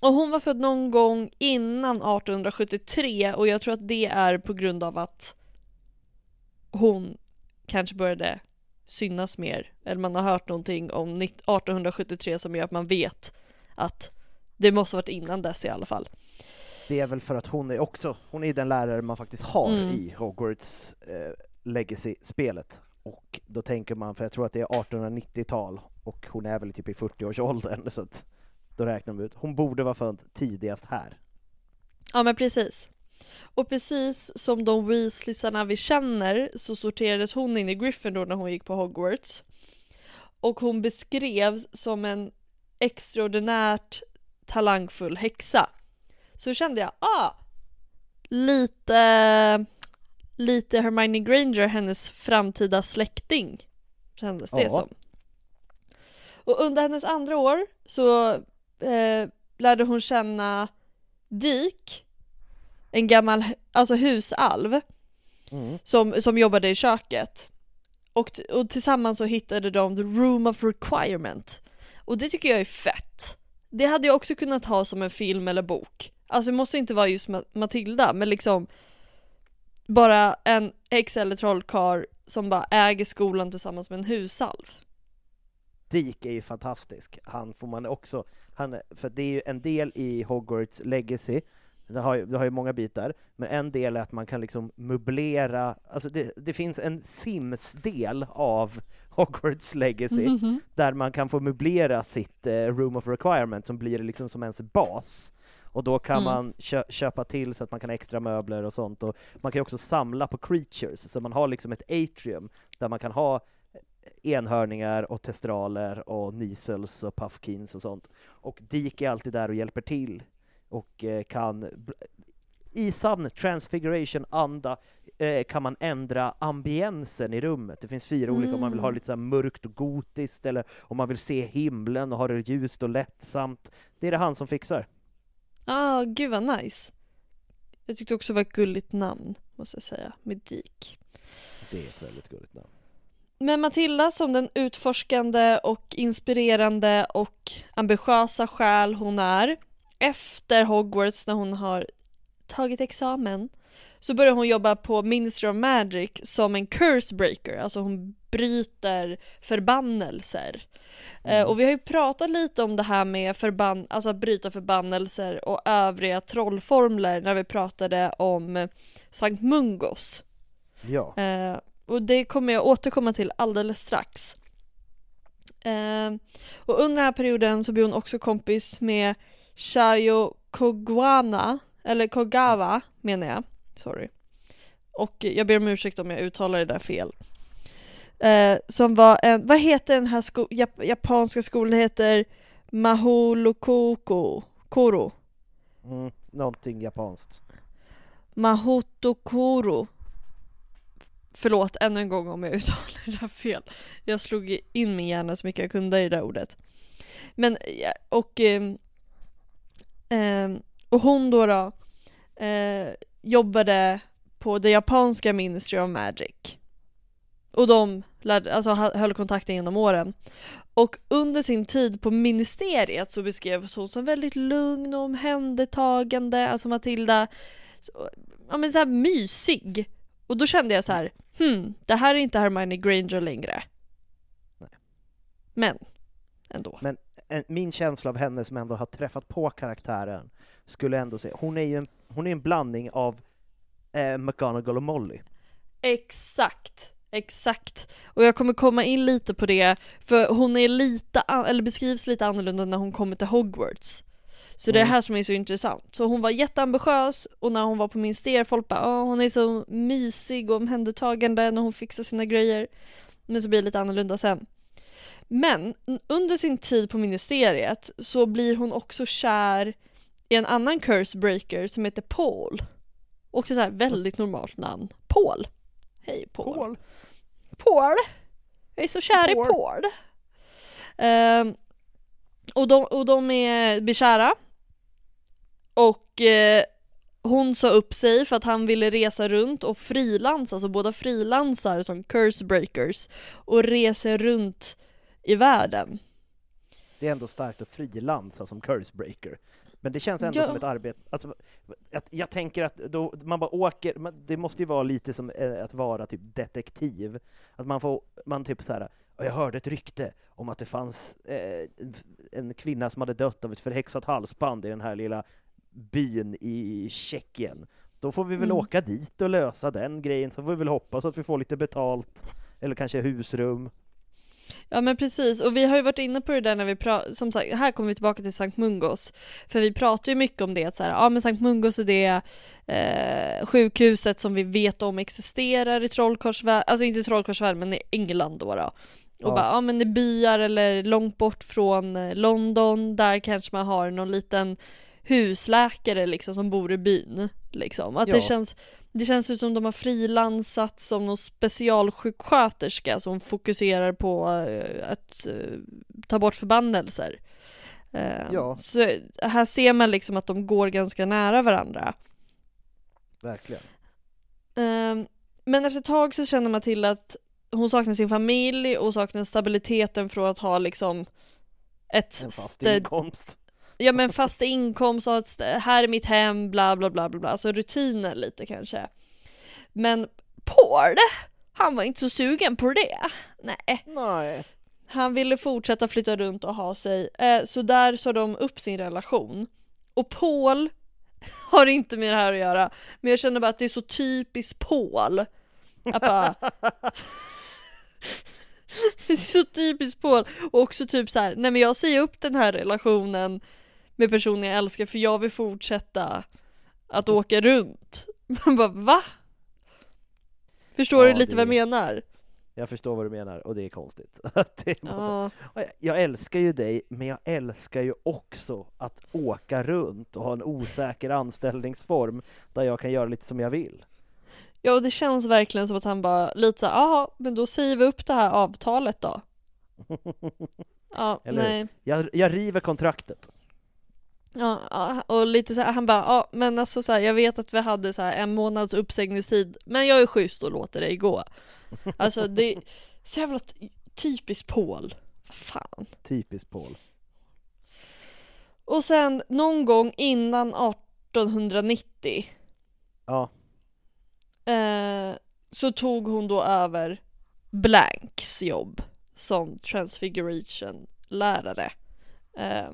och hon var född någon gång innan 1873 och jag tror att det är på grund av att hon kanske började synas mer. Eller man har hört någonting om 19- 1873 som gör att man vet att det måste varit innan dess i alla fall. Det är väl för att hon är också, hon är den lärare man faktiskt har Mm. i Hogwarts eh, Legacy-spelet. Och då tänker man, för jag tror att det är 1890-tal och hon är väl typ i 40-årsåldern så att då räknar man ut. Hon borde vara född tidigast här. Ja men precis. Och precis som de Weasleysarna vi känner så sorterades hon in i Gryffindor när hon gick på Hogwarts. Och hon beskrevs som en extraordinärt talangfull häxa. Så kände jag, ah, lite, lite Hermione Granger, hennes framtida släkting. Kändes det Ja. som. Och under hennes andra år så eh, lärde hon känna Dick, en gammal alltså husalv, Mm. som, som jobbade i köket. Och, och tillsammans så hittade de the room of requirement. Och det tycker jag är fett. Det hade jag också kunnat ha som en film eller bok. Alltså det måste inte vara just Ma- Matilda, men liksom bara en häxa eller trollkarl som bara äger skolan tillsammans med en husalv. Dick är ju fantastisk. Han får man också, han, för det är ju en del i Hogwarts Legacy, det har, ju, det har ju många bitar, men en del är att man kan liksom möblera, alltså det, det finns en Sims-del av Hogwarts Legacy, Mhm. där man kan få möblera sitt eh, Room of Requirement som blir liksom som ens bas. Och då kan Mm. man kö- köpa till så att man kan ha extra möbler och sånt. Och man kan ju också samla på creatures, så man har liksom ett atrium där man kan ha enhörningar och testraler och nisels och puffkins och sånt. Och Dik är alltid där och hjälper till och eh, kan i sann transfiguration-anda eh, kan man ändra ambiensen i rummet. Det finns fyra olika, om man vill ha Mm. lite så mörkt och gotiskt, eller om man vill se himlen och ha det ljust och lättsamt. Det är det han som fixar. Ah, gud vad nice. Jag tyckte också det var ett gulligt namn, måste jag säga, med Dick. Det är ett väldigt gulligt namn. Men Matilda som den utforskande och inspirerande och ambitiösa själ hon är efter Hogwarts när hon har tagit examen så börjar hon jobba på Ministry of Magic som en curse breaker, alltså hon bryter förbannelser. Eh, och vi har ju pratat lite om det här med förbann, alltså att bryta förbannelser och övriga trollformler när vi pratade om Sankt Mungos. Ja, Eh, och det kommer jag återkomma till alldeles strax. Eh, och under den här perioden så blir hon också kompis med Shayo Kogwana, eller Kogawa menar jag, sorry. Och jag ber om ursäkt om jag uttalar det där fel. Eh, som var en, vad heter den här sko- jap- japanska skolan? Heter Mahulokoko, Koro. mm, någonting japanskt. Mahotokoro. Förlåt ännu en gång om jag uttalar det här fel. Jag slog in min hjärna så mycket jag kunde i det där ordet. Men, och, ehm, och hon då, då eh, jobbade på det japanska Ministry of Magic. Och de lärde, alltså, hö- höll kontakten genom åren. Och under sin tid på ministeriet så beskrevs hon som väldigt lugn och omhändertagande. Alltså Matilda så, ja men så här mysig. Och då kände jag så här, hmm, det här är inte Hermione Granger längre. Nej. Men, ändå. Men en, min känsla av henne som ändå har träffat på karaktären skulle ändå säga, hon är ju en, hon är en blandning av eh, McGonagall och Molly. Exakt, exakt. Och jag kommer komma in lite på det, för hon är lite, eller beskrivs lite annorlunda när hon kommer till Hogwarts. Så det är det Mm. här som är så intressant. Så hon var jätteambitiös och när hon var på ministeriet, folk bara "Åh, hon är så mysig och omhändertagande när hon fixar sina grejer. Men så blir det lite annorlunda sen. Men under sin tid på ministeriet så blir hon också kär i en annan cursebreaker som heter Paul. Också så här väldigt normalt namn. Paul. Hej Paul. Paul. Paul. Jag är så kär i Paul. Ehm, och, de, och de är blir kära. Och eh, hon sa upp sig för att han ville resa runt och frilansa, alltså båda frilansar som cursebreakers och reser runt i världen. Det är ändå starkt att frilansa som cursebreaker. Men det känns ändå Ja. som ett arbete, alltså, att jag tänker att då, man bara åker, man, det måste ju vara lite som eh, att vara typ detektiv, att man får, man typ så här. "Ja, jag hörde ett rykte om att det fanns eh, en kvinna som hade dött av ett förhäxat halsband i den här lilla byn i Tjeckien. Då får vi väl Mm. åka dit och lösa den grejen, så får vi väl hoppas att vi får lite betalt, eller kanske husrum. Ja men precis, och vi har ju varit inne på det där när vi pratar, som sagt, här kommer vi tillbaka till Sankt Mungos. För vi pratar ju mycket om det, att så här, ja men Sankt Mungos är det eh, sjukhuset som vi vet om existerar i Trollkarlsvärlden, alltså inte i Trollkarlsvärlden men i England då. då. Och Ja. bara, ja men i byar eller långt bort från eh, London, där kanske man har någon liten husläkare liksom som bor i byn. Liksom. Att Ja. det känns det känns ju som de har frilansat som någon specialsjuksköterska som fokuserar på eh, att eh, ta bort förbannelser. Eh, Ja. Så här ser man liksom att de går ganska nära varandra. Verkligen. Ehm, Men efter ett tag så känner man till att hon saknar sin familj och saknar stabiliteten från att ha liksom ett En fast inkomst. Ja men fast inkomst och här är mitt hem, bla bla bla bla bla, alltså rutiner lite kanske. Men Paul, han var inte så sugen på det. Nej. Nej. Han ville fortsätta flytta runt och ha sig, eh, så där sa de upp sin relation. Och Paul har inte med det här att göra, men jag känner bara att det är så typiskt Paul. Att bara... det är så typiskt Paul. Och också typ så här, nej men jag säger upp den här relationen med personen jag älskar för jag vill fortsätta att åka runt. Man bara va? Förstår Ja, du lite det- vad jag menar? Jag förstår vad du menar, och det är konstigt. det måste... Ja. Jag älskar ju dig, men jag älskar ju också att åka runt och ha en osäker anställningsform där jag kan göra lite som jag vill. Ja och det känns verkligen som att han bara lite såhär, jaha men då säger vi upp det här avtalet då. Ja, Eller- nej. Jag, jag river kontraktet. Ja, och lite så här, han bara, ja men alltså så här, jag vet att vi hade så här en månads uppsägningstid, men jag är schysst och låter dig gå. Alltså det är så jävla ty- typiskt Paul. Fan. Typiskt Paul. Och sen någon gång innan 1890 Ja, eh, så tog hon då över Blanks jobb som transfiguration-lärare. Eh,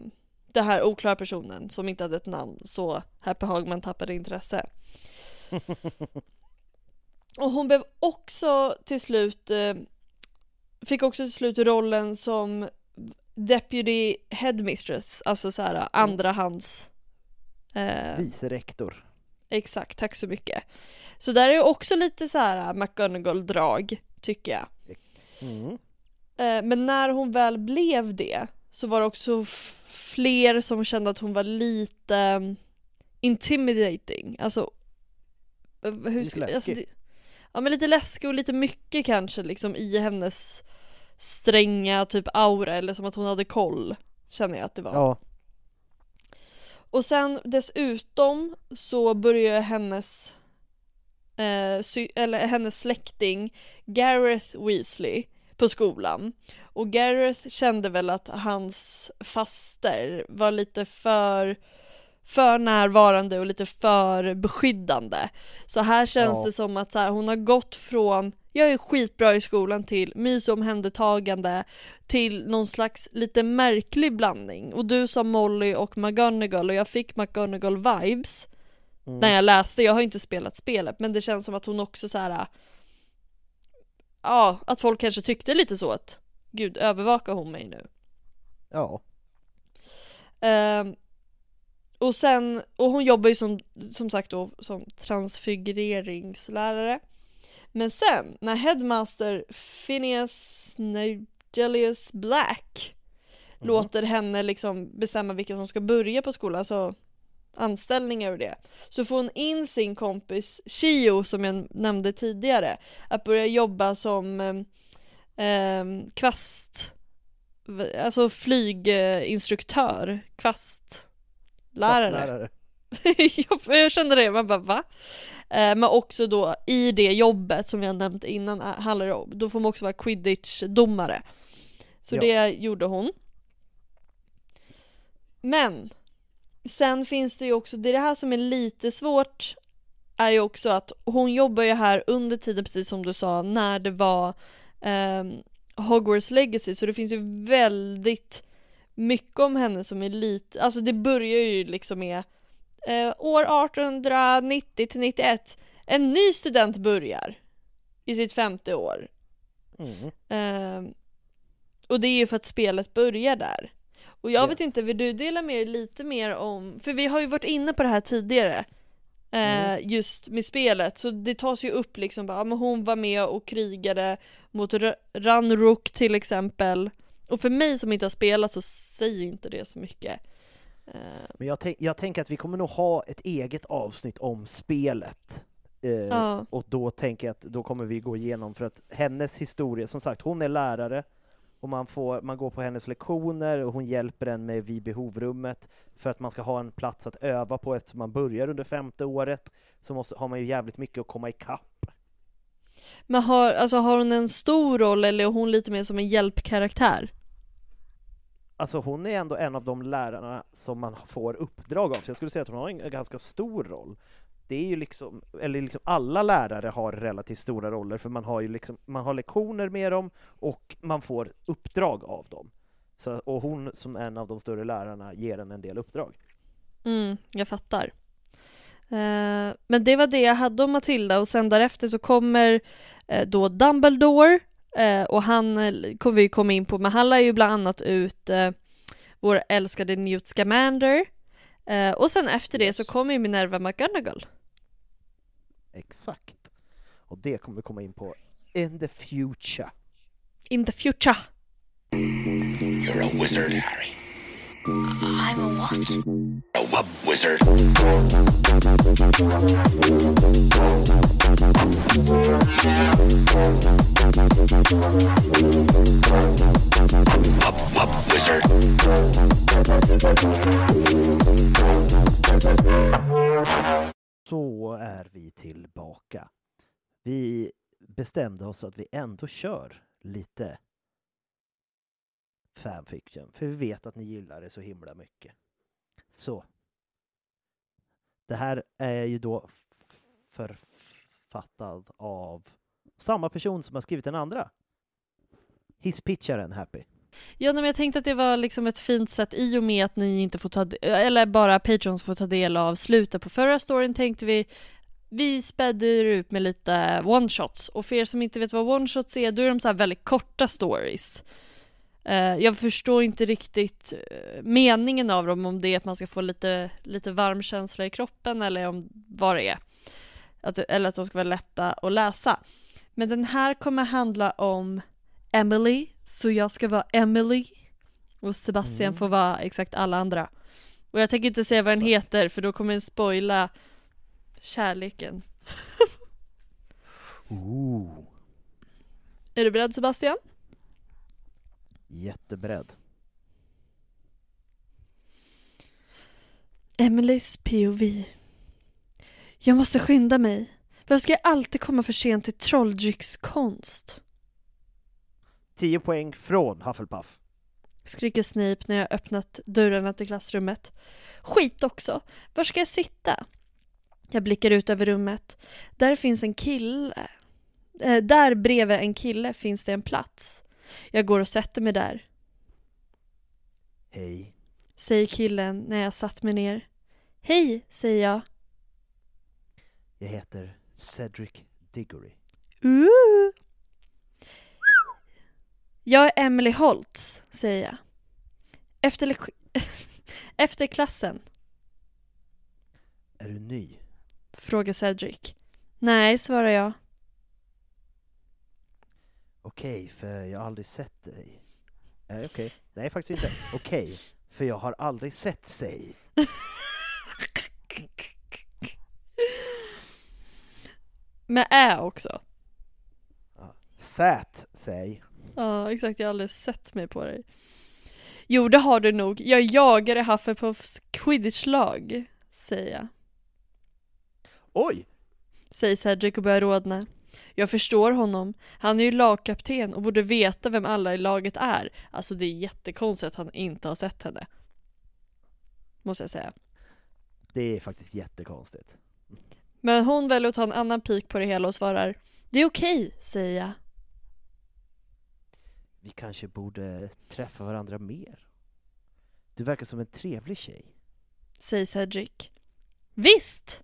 den här oklara personen som inte hade ett namn så Happy Hagman tappade intresse. Och hon blev också till slut eh, fick också till slut rollen som Deputy Headmistress, alltså så här andrahands eh, vice rektor. Exakt, tack så mycket. Så där är också lite så här McGonagall-drag, tycker jag. Mm. Eh, Men när hon väl blev det så var det också fler som kände att hon var lite mm, intimidating. Alltså, eh, hur Lite ska, läskig. alltså det, Ja men lite läskig och lite mycket kanske liksom i hennes stränga typ aura eller som att hon hade koll. Känner jag att det var. Ja, Och sen dessutom så börjar hennes eh, eller hennes släkting Gareth Weasley på skolan. Och Gareth kände väl att hans faster var lite för för närvarande och lite för beskyddande. Så här känns Ja. det som att så här, hon har gått från jag är skitbra i skolan till mys och omhändertagande till någon slags lite märklig blandning. Och du sa Molly och McGonagall och jag fick McGonagall vibes Mm. när jag läste. Jag har inte spelat spelet men det känns som att hon också så här. Ja, att folk kanske tyckte lite så att Gud övervakar hon mig nu? Ja. Ehm, och sen, och hon jobbar ju som, som sagt då som transfigureringslärare. Men sen när headmaster Phineas Nigelius Black låter henne liksom bestämma vilka som ska börja på skolan, alltså anställningar och det. Så får hon in sin kompis Shio som jag nämnde tidigare att börja jobba som eh, kvast Alltså flyginstruktör, kvastlärare. Fastlärare. jag, jag kände det, man bara va? Eh, men också då i det jobbet som jag nämnt innan eh, handlar det om, då får man också vara quidditch-domare. Så Ja. det gjorde hon. Men sen finns det ju också, det är det här som är lite svårt är ju också att hon jobbar ju här under tiden precis som du sa när det var ehm, Hogwarts Legacy så det finns ju väldigt mycket om henne som är lite, alltså det börjar ju liksom med eh, år 1890 till 91 en ny student börjar i sitt femte år Mm. Ehm, och det är ju för att spelet börjar där. Och jag vet Yes. inte, vill du dela med dig lite mer om, för vi har ju varit inne på det här tidigare. Eh, Mm. Just med spelet, så det tas ju upp liksom bara, men hon var med och krigade mot R- Ranrook till exempel. Och för mig som inte har spelat så säger inte det så mycket. Eh, Men jag, jag tänker att vi kommer nog ha ett eget avsnitt om spelet. Eh, Ja. Och då tänker jag att då kommer vi gå igenom, för att hennes historia, som sagt, hon är lärare och man, får, man går på hennes lektioner och hon hjälper en med vid behovrummet för att man ska ha en plats att öva på eftersom man börjar under femte året så måste, har man ju jävligt mycket att komma ikapp. Men har, alltså, har hon en stor roll eller är hon lite mer som en hjälpkaraktär? Alltså hon är ändå en av de lärarna som man får uppdrag av, så jag skulle säga att hon har en ganska stor roll. Det är ju liksom, eller liksom alla lärare har relativt stora roller, för man har ju liksom, man har lektioner med dem och man får uppdrag av dem. Så, och hon som en av de större lärarna ger en en del uppdrag. Mm, jag fattar. Eh, men det var det jag hade om Matilda och sen därefter så kommer eh, då Dumbledore eh, och han eh, kommer vi komma in på, men han lär ju bland annat ut eh, vår älskade Newt Scamander eh, och sen efter det så kommer ju Minerva McGonagall. Exakt. Och det kommer vi komma in på in the future. In the future. You're a wizard, Harry. I'm a what? A wub wizard. Wub wub wizard. Så är vi tillbaka. Vi bestämde oss att vi ändå kör lite fanfiction, för vi vet att ni gillar det så himla mycket. Så. Det här är ju då författad av samma person som har skrivit den andra. Hisspitcharen Happy. Ja, men jag tänkte att det var liksom ett fint sätt i och med att ni inte får ta eller bara patrons får ta del av slutet på förra storyn tänkte vi vi spädde ut med lite one-shots och för er som inte vet vad one-shots är då är de så här väldigt korta stories. Eh, jag förstår inte riktigt eh, meningen av dem om det är att man ska få lite, lite varm känsla i kroppen eller om vad det är. Att, eller att de ska vara lätta att läsa. Men den här kommer handla om Emily, så jag ska vara Emily och Sebastian Mm. får vara exakt alla andra. Och jag tänker inte säga vad den heter för då kommer den spoila kärleken. Ooh, Är du beredd Sebastian? jätteberedd. Emelies POV. Jag måste skynda mig. Varför ska jag alltid komma för sent till trolldryckskonst? 10 poäng från Hufflepuff. skriker Snape när jag öppnat dörrarna till klassrummet. Skit också! Var ska jag sitta? Jag blickar ut över rummet. Där finns en kille. Eh, där bredvid en kille finns det en plats. Jag går och sätter mig där, Hej. säger killen när jag satt mig ner. Hej, säger jag. Jag heter Cedric Diggory. Ooh. Jag är Emily Holtz, säger jag. Efter, Efter klassen, Är du ny? frågar Cedric. Nej, svarar jag. Okej, för jag har aldrig sett dig. Nej, okej. Nej, faktiskt inte. Okej, för jag har aldrig sett sig. Med ä också. Sät sig. Ja, exakt. Jag har aldrig sett mig på dig. Jo, det har du nog. Jag jagar i Hufflepuffs quidditch-lag, säger jag. Oj! Säger Cedric och börjar rodna. Jag förstår honom. Han är ju lagkapten och borde veta vem alla i laget är. Alltså det är jättekonstigt att han inte har sett henne. Måste jag säga. Det är faktiskt jättekonstigt. Men hon väljer att ta en annan pik på det hela och svarar Det är okej, säger jag. Vi kanske borde träffa varandra mer. Du verkar som en trevlig tjej. Säger Cedric. Visst!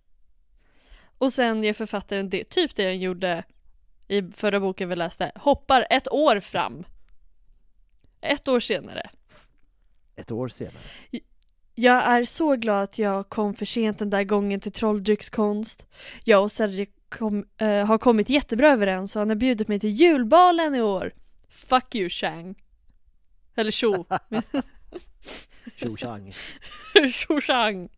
Och sen gör författaren det, typ det den gjorde i förra boken vi läste. Hoppar ett år fram. Ett år senare. Ett år senare. Jag är så glad att jag kom för sent den där gången till trolldryckskonst. Jag och Cedric kom, eh, har kommit jättebra överens och han har bjudit mig till julbalen i år. Fuck you Chang. Eller tjo. Tjo tjang. Tjo Chang.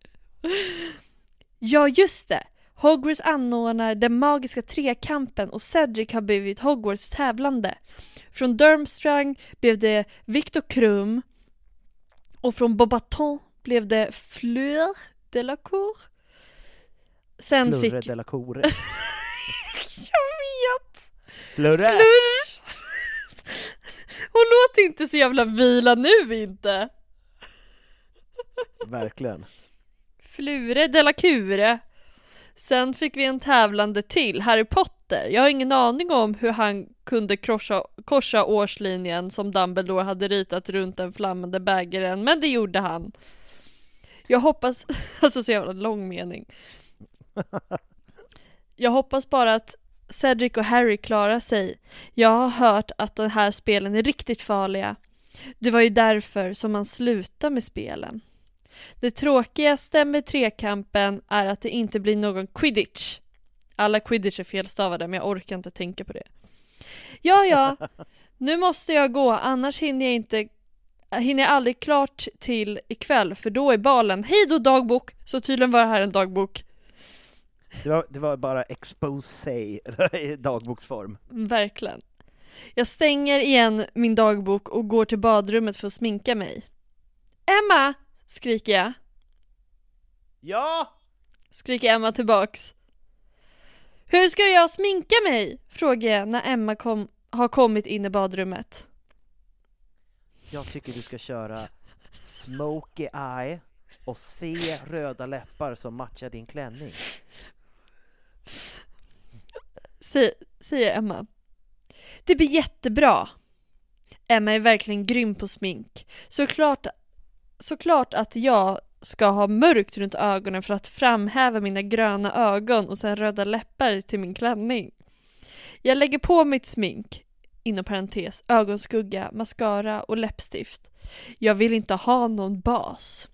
Ja just det. Hogwarts anordnar den magiska trekampen och Cedric har blivit Hogwarts tävlande. Från Durmstrang blev det Victor Krum och från Bobaton blev det Fleur Cour. Sen Flurre fick... Core. Jag vet! Flurre! Flurr! Hon låter inte så jävla vila nu inte. Verkligen. Flure de la Cure. Sen fick vi en tävlande till, Harry Potter. Jag har ingen aning om hur han kunde korsa, korsa årslinjen som Dumbledore hade ritat runt den flammande bägaren, men det gjorde han. Jag hoppas, alltså så jävla lång mening. Jag hoppas bara att Cedric och Harry klarar sig. Jag har hört att de här spelen är riktigt farliga. Det var ju därför som man slutade med spelen. Det tråkigaste med trekampen är att det inte blir någon quidditch. Alla quidditch är felstavade men jag orkar inte tänka på det. Ja, ja, nu måste jag gå annars hinner jag inte hinner jag aldrig klart till ikväll för då är balen. Hej då dagbok! Så tydligen var det här en dagbok. Det var, det var bara exposé i dagboksform. Verkligen. Jag stänger igen min dagbok och går till badrummet för att sminka mig. Emma! skriker jag. Ja! Skriker Emma tillbaks. Hur ska jag sminka mig? Frågar jag när Emma kom, har kommit in i badrummet. Jag tycker du ska köra smoky eye och se röda läppar som matchar din klänning. Säger, Emma. Det blir jättebra. Emma är verkligen grym på smink. Såklart, såklart att jag ska ha mörkt runt ögonen för att framhäva mina gröna ögon och sen röda läppar till min klänning. Jag lägger på mitt smink, inom parentes, ögonskugga, mascara och läppstift. Jag vill inte ha någon bas.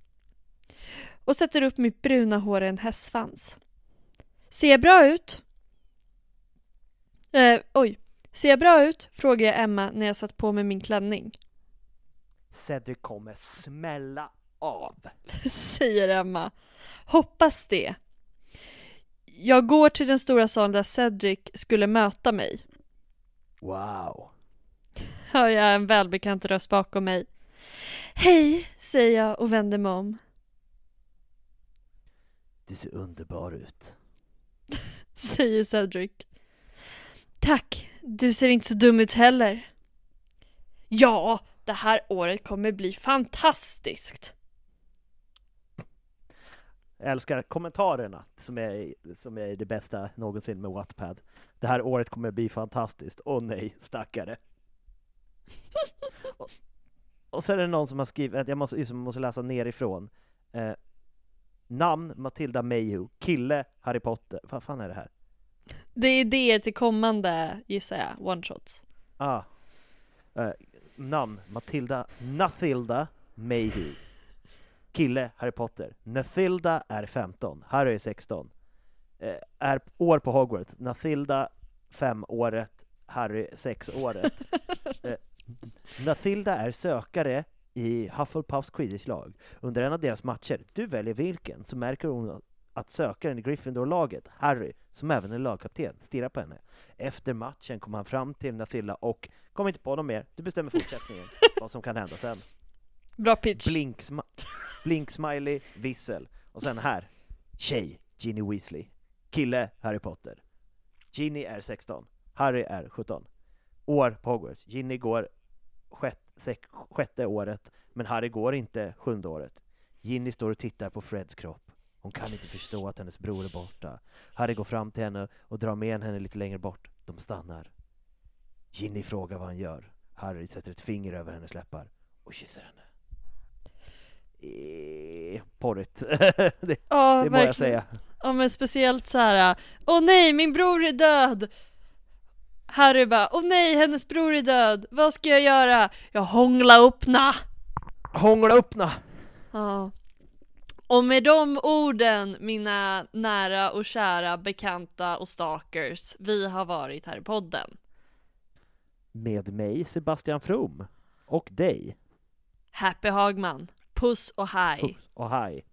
Och sätter upp mitt bruna hår i en hästsvans. Ser bra ut? Eh, oj. Ser jag bra ut? Frågar jag Emma när jag satt på mig min klänning. Cedric kommer smälla av. Säger Emma. Hoppas det. Jag går till den stora salen där Cedric skulle möta mig. Wow. Hör jag en välbekant röst bakom mig. Hej, säger jag och vänder mig om. Du ser underbar ut. Säger Cedric. Tack, du ser inte så dum ut heller. Ja, Det här året kommer bli fantastiskt. Jag älskar kommentarerna som är, som är det bästa någonsin med Wattpad. Det här året kommer bli fantastiskt. Åh nej, stackare. och, och så är det någon som har skrivit, jag måste, jag måste läsa nerifrån. Eh, namn Matilda Mayhew, kille Harry Potter. Vad fan är det här? Det är idéer till kommande, gissar jag, one-shots. Ah. Eh, namn Matilda Nathilda Mayhew. Kille Harry Potter. Nathilda är 15, Harry är 16. Eh, är år på Hogwarts. Nathilda 5 året, Harry 6 året. Eh, Nathilda är sökare i Hufflepuffs quidditch-lag. Under en av deras matcher, du väljer vilken, så märker hon att sökaren i Gryffindor-laget, Harry, som även är lagkapten, stirrar på henne. Efter matchen kommer han fram till Nathilda och kommer inte på något mer, du bestämmer fortsättningen, vad som kan hända sen. Bra pitch. Blink, sma blink smiley, vissel. Och sen här, tjej, Ginny Weasley. Kille, Harry Potter. Ginny är 16, Harry är 17. År på Hogwarts. Ginny går sjätte, sjätte året, men Harry går inte sjunde året. Ginny står och tittar på Freds kropp. Hon kan inte förstå att hennes bror är borta. Harry går fram till henne och drar med henne lite längre bort. De stannar. Ginny frågar vad han gör. Harry sätter ett finger över hennes läppar och kysser henne. Eh, porrigt. det, Ja, det må jag säga. Ja men speciellt så här. åh nej min bror är död! Harry bara, åh nej hennes bror är död, vad ska jag göra? Jag hångla uppna! Hångla öppna! Ja. Och med de orden, mina nära och kära bekanta och stalkers, vi har varit här i podden. Med mig Sebastian From. Och dig. Happy Hagman, puss och hej! Och hej.